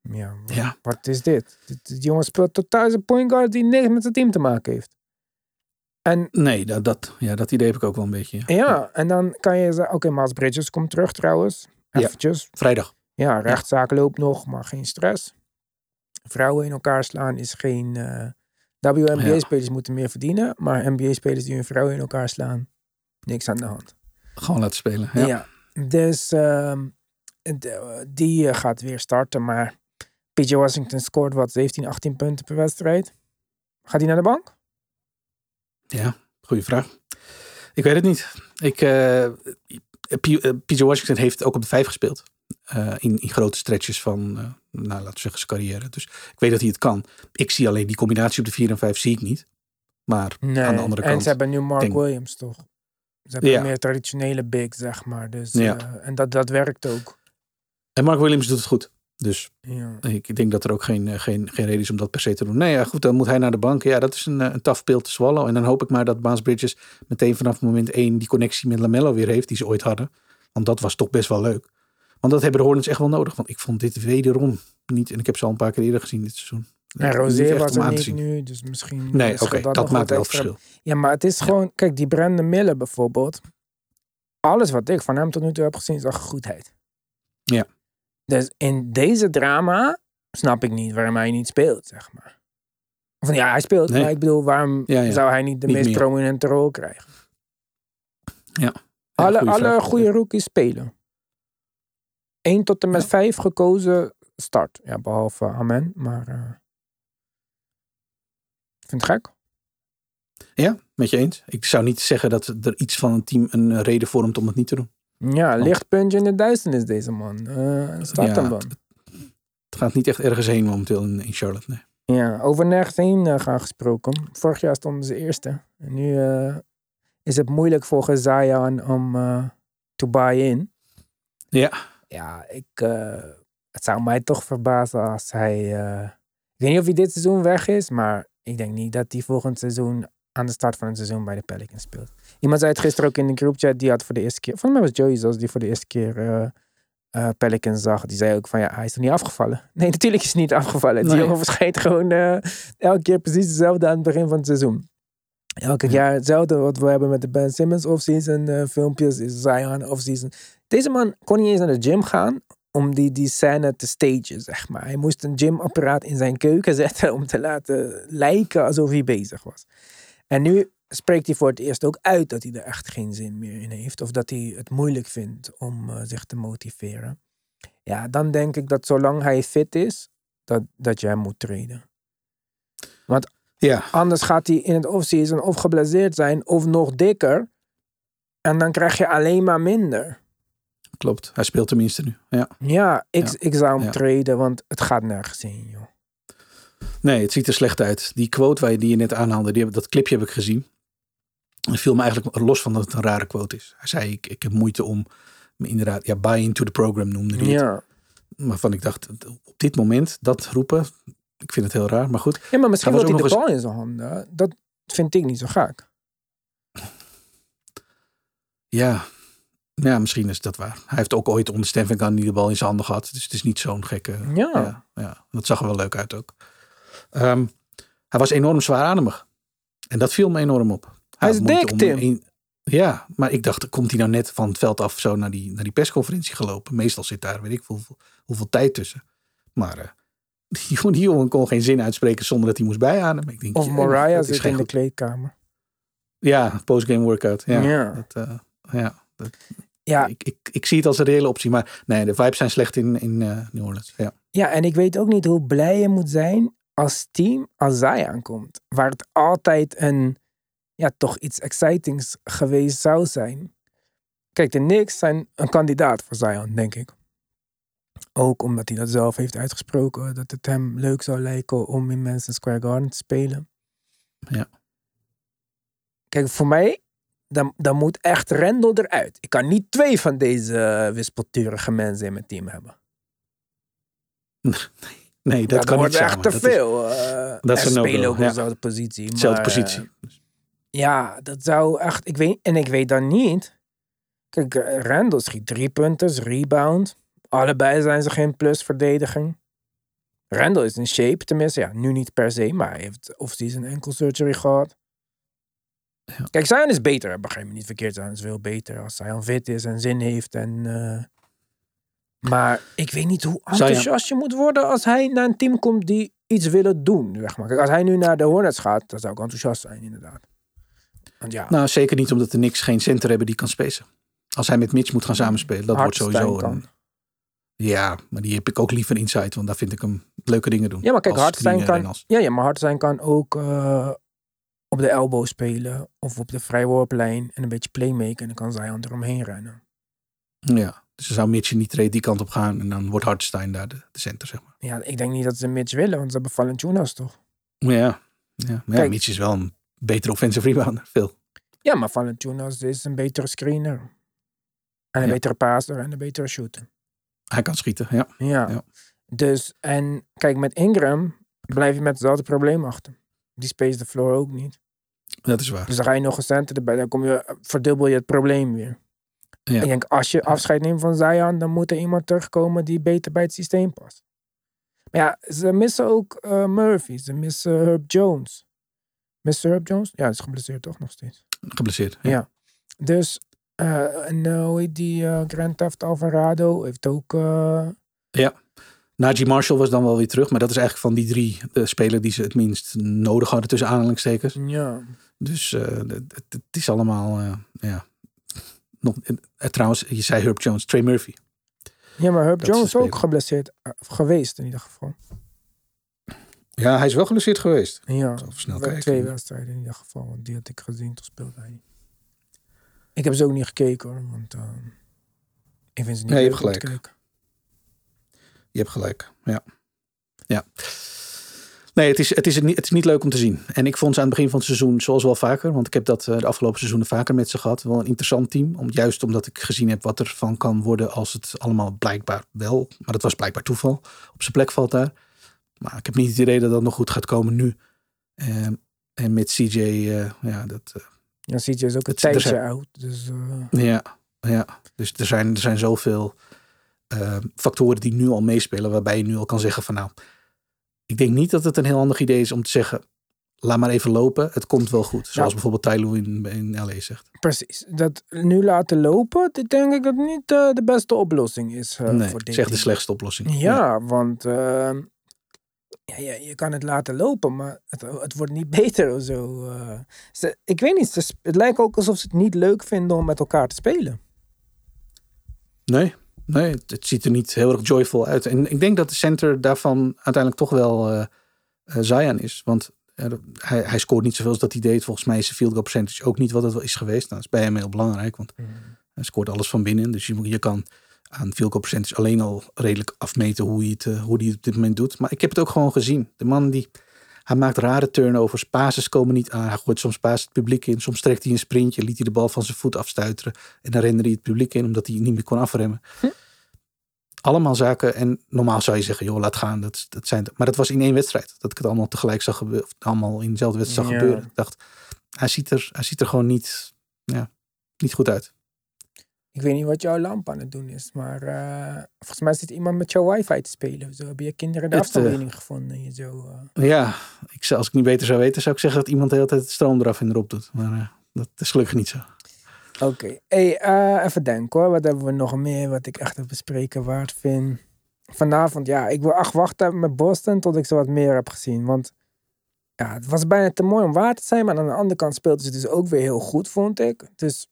[SPEAKER 1] Ja, wa-
[SPEAKER 2] Ja.
[SPEAKER 1] wat is dit? dit? Die jongen speelt totaal zijn point guard die niks met zijn team te maken heeft. En
[SPEAKER 2] Nee, dat, dat, ja, dat idee heb ik ook wel een beetje. Ja.
[SPEAKER 1] ja, en dan kan je zeggen, oké, Miles Bridges komt terug trouwens.
[SPEAKER 2] Ja.
[SPEAKER 1] Eventjes.
[SPEAKER 2] Vrijdag.
[SPEAKER 1] Ja, rechtszaak loopt nog, maar geen stress. Vrouwen in elkaar slaan is geen... eh WNBA-spelers moeten meer verdienen, maar NBA-spelers die hun vrouwen in elkaar slaan, niks aan de hand.
[SPEAKER 2] Gewoon laten spelen. Ja.
[SPEAKER 1] Ja, dus ehm, de- die eh, gaat weer starten, maar PJ Washington scoort wat, 17, 18 punten per wedstrijd. Gaat hij naar de bank?
[SPEAKER 2] Ja, goede vraag. Ik weet het niet. Ik, eh, P- eh, PJ Washington heeft ook op de vijf gespeeld. Eh, in, in grote stretches van, nou, laten we zeggen, zijn carrière. Dus ik weet dat hij het kan. Ik zie alleen die combinatie op de 4 en 5 zie ik niet. Maar aan de andere
[SPEAKER 1] en
[SPEAKER 2] kant.
[SPEAKER 1] ze hebben nu Mark
[SPEAKER 2] denk-
[SPEAKER 1] Williams toch? Ze hebben
[SPEAKER 2] Ja.
[SPEAKER 1] een meer traditionele big, zeg maar. Dus,
[SPEAKER 2] Ja.
[SPEAKER 1] en dat, dat werkt ook.
[SPEAKER 2] En Mark Williams doet het goed. Dus
[SPEAKER 1] Ja.
[SPEAKER 2] ik denk dat er ook geen, eh, geen, geen reden is om dat per se te doen. Nee, ja, goed, dan moet hij naar de bank. Ja, dat is een, eh, een tough pill te swallow. En dan hoop ik maar dat Baas Bridges meteen vanaf moment 1 die connectie met Lamello weer heeft die ze ooit hadden. Want dat was toch best wel leuk. Want dat hebben de Hornets echt wel nodig. Want ik vond dit wederom niet. En ik heb ze al een paar keer eerder gezien dit seizoen.
[SPEAKER 1] Rozier
[SPEAKER 2] echt
[SPEAKER 1] was er niet nu, dus misschien...
[SPEAKER 2] Nee, oké, dat, maakt wel
[SPEAKER 1] extra.
[SPEAKER 2] verschil.
[SPEAKER 1] Ja, maar het is gewoon... Kijk, die Brandon Miller bijvoorbeeld. Alles wat ik van hem tot nu toe heb gezien is echt goedheid.
[SPEAKER 2] Ja.
[SPEAKER 1] Dus in deze drama snap ik niet waarom hij niet speelt, zeg maar. Of ja, hij speelt,
[SPEAKER 2] Nee.
[SPEAKER 1] maar ik bedoel, waarom
[SPEAKER 2] Ja, ja.
[SPEAKER 1] zou hij niet de
[SPEAKER 2] Niet
[SPEAKER 1] meest
[SPEAKER 2] meer.
[SPEAKER 1] prominente rol krijgen?
[SPEAKER 2] Ja,
[SPEAKER 1] alle
[SPEAKER 2] goeie
[SPEAKER 1] alle goede rookies spelen. 1 tot en met
[SPEAKER 2] Ja.
[SPEAKER 1] 5 gekozen start. Ja, behalve Amen, maar... ik vind het gek.
[SPEAKER 2] Ja, met je eens. Ik zou niet zeggen dat er iets van een team een reden vormt om het niet te doen.
[SPEAKER 1] Ja, lichtpuntje in de duisternis deze man. Eh start
[SPEAKER 2] Ja,
[SPEAKER 1] hem dan.
[SPEAKER 2] Het gaat niet echt ergens heen momenteel in, in Charlotte. Nee.
[SPEAKER 1] Ja, over nergens heen eh, gaan gesproken. Vorig jaar stonden ze eerste. En nu eh, is het moeilijk voor Zion om eh to buy in.
[SPEAKER 2] Ja,
[SPEAKER 1] Ja, ik, het zou mij toch verbazen als hij... ik weet niet of hij dit seizoen weg is, maar ik denk niet dat hij volgend seizoen aan de start van het seizoen bij de Pelicans speelt. Iemand zei het gisteren ook in de groupchat, die had voor de eerste keer... Volgens mij was Joey zoals die voor de eerste keer eh eh, Pelicans zag. Die zei ook van, ja, hij is er niet afgevallen. [LAUGHS] Nee, natuurlijk is hij niet afgevallen. Die
[SPEAKER 2] Nee.
[SPEAKER 1] jongen verschijnt gewoon eh, elke keer precies hetzelfde aan het begin van het seizoen. Elke jaar hetzelfde wat we hebben met de Ben Simmons offseason filmpjes, is Zion offseason. Deze man kon niet eens naar de gym gaan om die, die scène te stagen, zeg maar. Hij moest een gymapparaat in zijn keuken [LAUGHS] zetten om te laten lijken alsof hij bezig was. En nu spreekt hij voor het eerst ook uit dat hij er echt geen zin meer in heeft. Of dat hij het moeilijk vindt om eh, zich te motiveren. Ja, dan denk ik dat zolang hij fit is, dat, dat je hem moet treden.
[SPEAKER 2] ja.
[SPEAKER 1] Anders gaat hij in het offseason of geblesseerd zijn of nog dikker. En dan krijg je alleen maar minder.
[SPEAKER 2] klopt. Hij speelt tenminste nu. Ja.
[SPEAKER 1] Ja, ik,
[SPEAKER 2] Ja.
[SPEAKER 1] ik zou hem
[SPEAKER 2] Ja.
[SPEAKER 1] treden, want het gaat nergens heen, joh.
[SPEAKER 2] Nee, het ziet er slecht uit. Die quote waar je, die je net aanhaalde, die, heb- dat clipje heb ik gezien. Het viel me eigenlijk los van dat het een rare quote is. Hij zei, ik, ik heb moeite om me inderdaad, ja, buy into the program noemde hij het.
[SPEAKER 1] Ja.
[SPEAKER 2] Waarvan ik dacht, op dit moment dat roepen, ik vind het heel raar, maar goed.
[SPEAKER 1] ja, maar misschien wil
[SPEAKER 2] was
[SPEAKER 1] hij de bal in zijn handen. Dat vind ik niet zo gek.
[SPEAKER 2] Ja, ja misschien is dat waar. Hij heeft ook ooit onder Stan Van Gundy de bal in zijn handen gehad. Dus het is niet zo'n gekke...
[SPEAKER 1] Ja.
[SPEAKER 2] ja, ja. Dat zag er wel leuk uit ook. Ehm, hij was enorm zwaarademig. En dat viel me enorm op.
[SPEAKER 1] Hij is dik, Tim.
[SPEAKER 2] een- ja, maar ik dacht, komt hij nou net van het veld af zo naar die, naar die persconferentie gelopen? Meestal zit daar, weet ik hoeveel, hoeveel tijd tussen. Maar eh, [LAUGHS] die, die jongen kon geen zin uitspreken zonder dat hij moest bijademen. Ik denk,
[SPEAKER 1] Of Mariah
[SPEAKER 2] is
[SPEAKER 1] zit
[SPEAKER 2] geen
[SPEAKER 1] in de
[SPEAKER 2] goed-
[SPEAKER 1] kleedkamer.
[SPEAKER 2] Ja, postgame workout. Ja,
[SPEAKER 1] Ja.
[SPEAKER 2] Dat, eh, ja, dat,
[SPEAKER 1] Ja,
[SPEAKER 2] ik, ik, ik zie het als een reële optie. Maar nee, de vibes zijn slecht in, in eh, New Orleans. Ja.
[SPEAKER 1] ja, en ik weet ook niet hoe blij je moet zijn als team als zij aankomt. Waar het altijd een, ja, toch iets excitings geweest zou zijn. Kijk, de Knicks zijn een kandidaat voor Zion, denk ik. Ook omdat hij dat zelf heeft uitgesproken. Dat het hem leuk zou lijken om in Madison Square Garden te spelen.
[SPEAKER 2] Ja.
[SPEAKER 1] Kijk, voor mij, dan, dan moet echt Rendel eruit. Ik kan niet twee van deze eh, wispelturige mensen in mijn team hebben. [LAUGHS]
[SPEAKER 2] Nee, dat
[SPEAKER 1] Ja,
[SPEAKER 2] kan niet
[SPEAKER 1] echt te
[SPEAKER 2] Dat is
[SPEAKER 1] veel. eh
[SPEAKER 2] dat is no-go,
[SPEAKER 1] spelen ook op
[SPEAKER 2] ja.
[SPEAKER 1] dezelfde positie.
[SPEAKER 2] dezelfde
[SPEAKER 1] maar,
[SPEAKER 2] positie.
[SPEAKER 1] eh, ja, dat zou echt... Ik weet, en ik weet dan niet... Kijk, eh, Randall schiet drie punten, rebound. Allebei zijn ze geen plusverdediging. Randall is in shape, tenminste. Ja, nu niet per se, maar hij heeft off-season enkel surgery gehad.
[SPEAKER 2] Ja.
[SPEAKER 1] Kijk, Zion is beter. Begrijp me niet verkeerd. Zion is veel beter als Zion fit is en zin heeft. En, eh, maar ik weet niet hoe enthousiast je moet worden als hij naar een team komt die iets willen doen. Zeg maar. Kijk, als hij nu naar de Hornets gaat, dan zou ik enthousiast zijn, inderdaad. Ja,
[SPEAKER 2] Nou, zeker niet omdat de Knicks geen center hebben die kan spacen. Als hij met Mitch moet gaan samenspelen, dat wordt sowieso een... Ja, maar die heb ik ook liever inside, want daar vind ik hem leuke dingen doen.
[SPEAKER 1] Ja, maar kijk,
[SPEAKER 2] en
[SPEAKER 1] kan, ja, ja, maar Hartenstein kan ook eh, op de elbow spelen. Of op de vrijworplijn en een beetje playmaken. En dan kan Zion eromheen rennen.
[SPEAKER 2] Ja, dus dan zou Mitchell niet trade die kant op gaan en dan wordt Hartenstein daar de, de center, zeg maar.
[SPEAKER 1] Ja, ik denk niet dat ze Mitch willen, want ze hebben Valanciunas toch?
[SPEAKER 2] Ja, ja, maar ja
[SPEAKER 1] Kijk.
[SPEAKER 2] Mitch is wel een betere offensive rebounder, veel.
[SPEAKER 1] Ja, maar Valanciunas is een betere screener. En een
[SPEAKER 2] Ja.
[SPEAKER 1] betere passer en een betere shooter.
[SPEAKER 2] Hij kan schieten, ja.
[SPEAKER 1] Ja.
[SPEAKER 2] Ja.
[SPEAKER 1] Dus, en kijk, met Ingram blijf je met hetzelfde probleem achter. Die space de floor ook niet.
[SPEAKER 2] Dat is waar.
[SPEAKER 1] Dus dan ga je nog een center erbij, dan kom je, verdubbel je het probleem weer.
[SPEAKER 2] Ja.
[SPEAKER 1] Ik denk, als je afscheid neemt van Zion, dan moet er iemand terugkomen die beter bij het systeem past. Maar ja, ze missen ook eh, Murphy, ze missen Herb Jones. Missen Herb Jones? Ja, dat is geblesseerd toch nog steeds.
[SPEAKER 2] Geblesseerd. Ja.
[SPEAKER 1] Ja. Dus, en hoe heet die eh, Grand Theft Alvarado heeft ook... eh,
[SPEAKER 2] Najee Marshall was dan wel weer terug, maar dat is eigenlijk van die drie de speler die ze het minst nodig hadden tussen aanhalingstekens.
[SPEAKER 1] ja,
[SPEAKER 2] Dus het, is allemaal, ja. Nog, trouwens, je zei Herb Jones, Trey Murphy.
[SPEAKER 1] ja, maar Herb
[SPEAKER 2] Dat is
[SPEAKER 1] Jones
[SPEAKER 2] de
[SPEAKER 1] ook geblesseerd geweest in ieder geval.
[SPEAKER 2] Ja, hij is wel geblesseerd geweest.
[SPEAKER 1] Ja,
[SPEAKER 2] snel kijken.
[SPEAKER 1] twee wedstrijden in ieder geval. Want die had ik gezien, toen speelde hij. Ik heb ze ook niet gekeken hoor, want eh, ik vind ze niet
[SPEAKER 2] Nee, je hebt gelijk. Je hebt gelijk, ja. Ja. Nee, het is, het, is niet, het is niet leuk om te zien. En ik vond ze aan het begin van het seizoen, zoals wel vaker, want ik heb dat eh, de afgelopen seizoenen vaker met ze gehad, wel een interessant team. Om, juist omdat ik gezien heb wat er van kan worden als het allemaal blijkbaar wel, maar dat was blijkbaar toeval, op zijn plek valt daar. Maar ik heb niet het idee dat dat nog goed gaat komen nu. Ehm, en met CJ, eh, ja, dat, eh,
[SPEAKER 1] Ja, CJ is ook een
[SPEAKER 2] Het-
[SPEAKER 1] tijdje
[SPEAKER 2] zijn-
[SPEAKER 1] oud. Dus eh,
[SPEAKER 2] ja, ja. Dus er zijn, er zijn zoveel eh, factoren die nu al meespelen, waarbij je nu al kan zeggen van nou, ik denk niet dat het een heel handig idee is om te zeggen, laat maar even lopen, het komt wel goed. Zoals
[SPEAKER 1] Nou.
[SPEAKER 2] bijvoorbeeld Tyloo in, in LA zegt.
[SPEAKER 1] precies. Dat nu laten lopen, dit denk ik dat niet de beste oplossing is
[SPEAKER 2] nee,
[SPEAKER 1] voor dit
[SPEAKER 2] echt de slechtste oplossing.
[SPEAKER 1] Ja, want eh, ja, ja, je kan het laten lopen, maar het, het wordt niet [LAUGHS] beter of zo. eh. Ze, ik weet niet, ze, het lijkt ook alsof ze het niet leuk vinden om met elkaar te spelen.
[SPEAKER 2] Nee, nee het, het ziet er niet heel erg joyful uit. En ik denk dat de center daarvan uiteindelijk toch wel eh eh, Zion is. Want hij, hij scoort niet zoveel als dat hij deed. Volgens mij is zijn field goal percentage ook niet wat het wel is geweest. Nou, dat is bij hem heel belangrijk, want hij scoort alles van binnen. Dus je, moet- je kan aan goal percentage alleen al redelijk afmeten hoe hij, het, eh, hoe hij het op dit moment doet. Maar ik heb het ook gewoon gezien. De man die... Hij maakt rare turnovers. Passes komen niet aan. Hij gooit soms paas het publiek in. Soms trekt hij een sprintje. Liet hij de bal van zijn voet afstuiteren. En dan rende hij het publiek in omdat hij niet meer kon afremmen. Allemaal zaken. En normaal zou je zeggen, joh, laat gaan. Dat, dat zijn, maar dat was in één wedstrijd. Dat ik het allemaal tegelijk zag gebeuren. Of allemaal in dezelfde wedstrijd zag
[SPEAKER 1] Ja.
[SPEAKER 2] gebeuren. Ik dacht, hij ziet er, hij ziet er gewoon niet, ja, niet goed uit.
[SPEAKER 1] Ik weet niet wat jouw lamp aan het doen is, maar eh, volgens mij zit iemand met jouw wifi te spelen. Zo heb je kinderen de
[SPEAKER 2] Het,
[SPEAKER 1] afstandsbediening gevonden. Je zo, eh.
[SPEAKER 2] Ja, ik, als ik niet beter zou weten, zou ik zeggen dat iemand de hele tijd de stroom eraf en erop doet. Maar eh, dat is gelukkig niet zo.
[SPEAKER 1] Oké, hey, eh, even denken hoor. Wat hebben we nog meer wat ik echt het bespreken waard vind? Vanavond, ja, ik wil echt wachten met Boston tot ik ze wat meer heb gezien. Want ja, het was bijna te mooi om waar te zijn. Maar aan de andere kant speelden ze dus ook weer heel goed, vond ik. Dus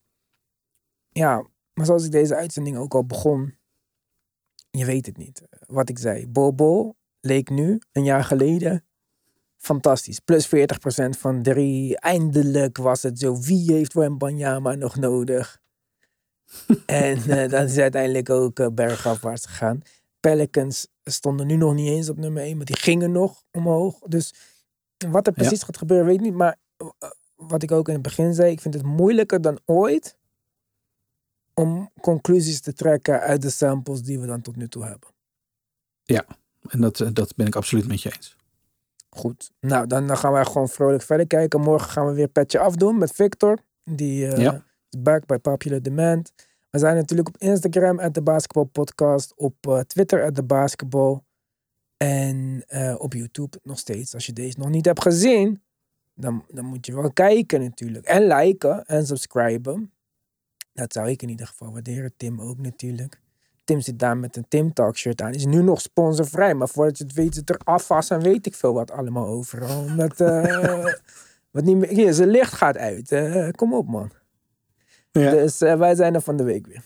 [SPEAKER 1] ja, maar zoals ik deze uitzending ook al begon. Je weet het niet. Wat ik zei. Bobo leek nu, een jaar geleden, fantastisch. Plus 40% van drie. Eindelijk was het zo. Wie heeft Wembanyama nog nodig? [LAUGHS] en eh, dat is uiteindelijk ook eh, bergafwaarts gegaan. Pelicans stonden nu nog niet eens op nummer 1, maar die gingen nog omhoog. Dus wat er precies gaat gebeuren, weet ik niet. Maar eh, wat ik ook in het begin zei, ik vind het moeilijker dan ooit om conclusies te trekken uit de samples die we dan tot nu toe hebben.
[SPEAKER 2] En dat, eh, dat ben ik absoluut met je eens.
[SPEAKER 1] Goed. Nou, dan, dan gaan wij gewoon vrolijk verder kijken. Morgen gaan we weer petje afdoen met Victor. Die eh,
[SPEAKER 2] Ja.
[SPEAKER 1] is back by Popular Demand. We zijn natuurlijk op Instagram, at de Basketball Podcast. Op eh, Twitter, at de Basketball. En op YouTube nog steeds. Als je deze nog niet hebt gezien, dan, dan moet je wel kijken natuurlijk. En liken en subscriben. Dat zou ik in ieder geval waarderen. Tim ook natuurlijk. Tim zit daar met een Tim Talk shirt aan. Is nu nog sponsorvrij. Maar voordat je het weet zit er afwas en weet ik veel wat allemaal overal. Omdat, eh, [LAUGHS] wat niet meer, hier, zijn licht gaat uit. Eh, kom op man.
[SPEAKER 2] Ja.
[SPEAKER 1] Dus eh, wij zijn er van de week weer.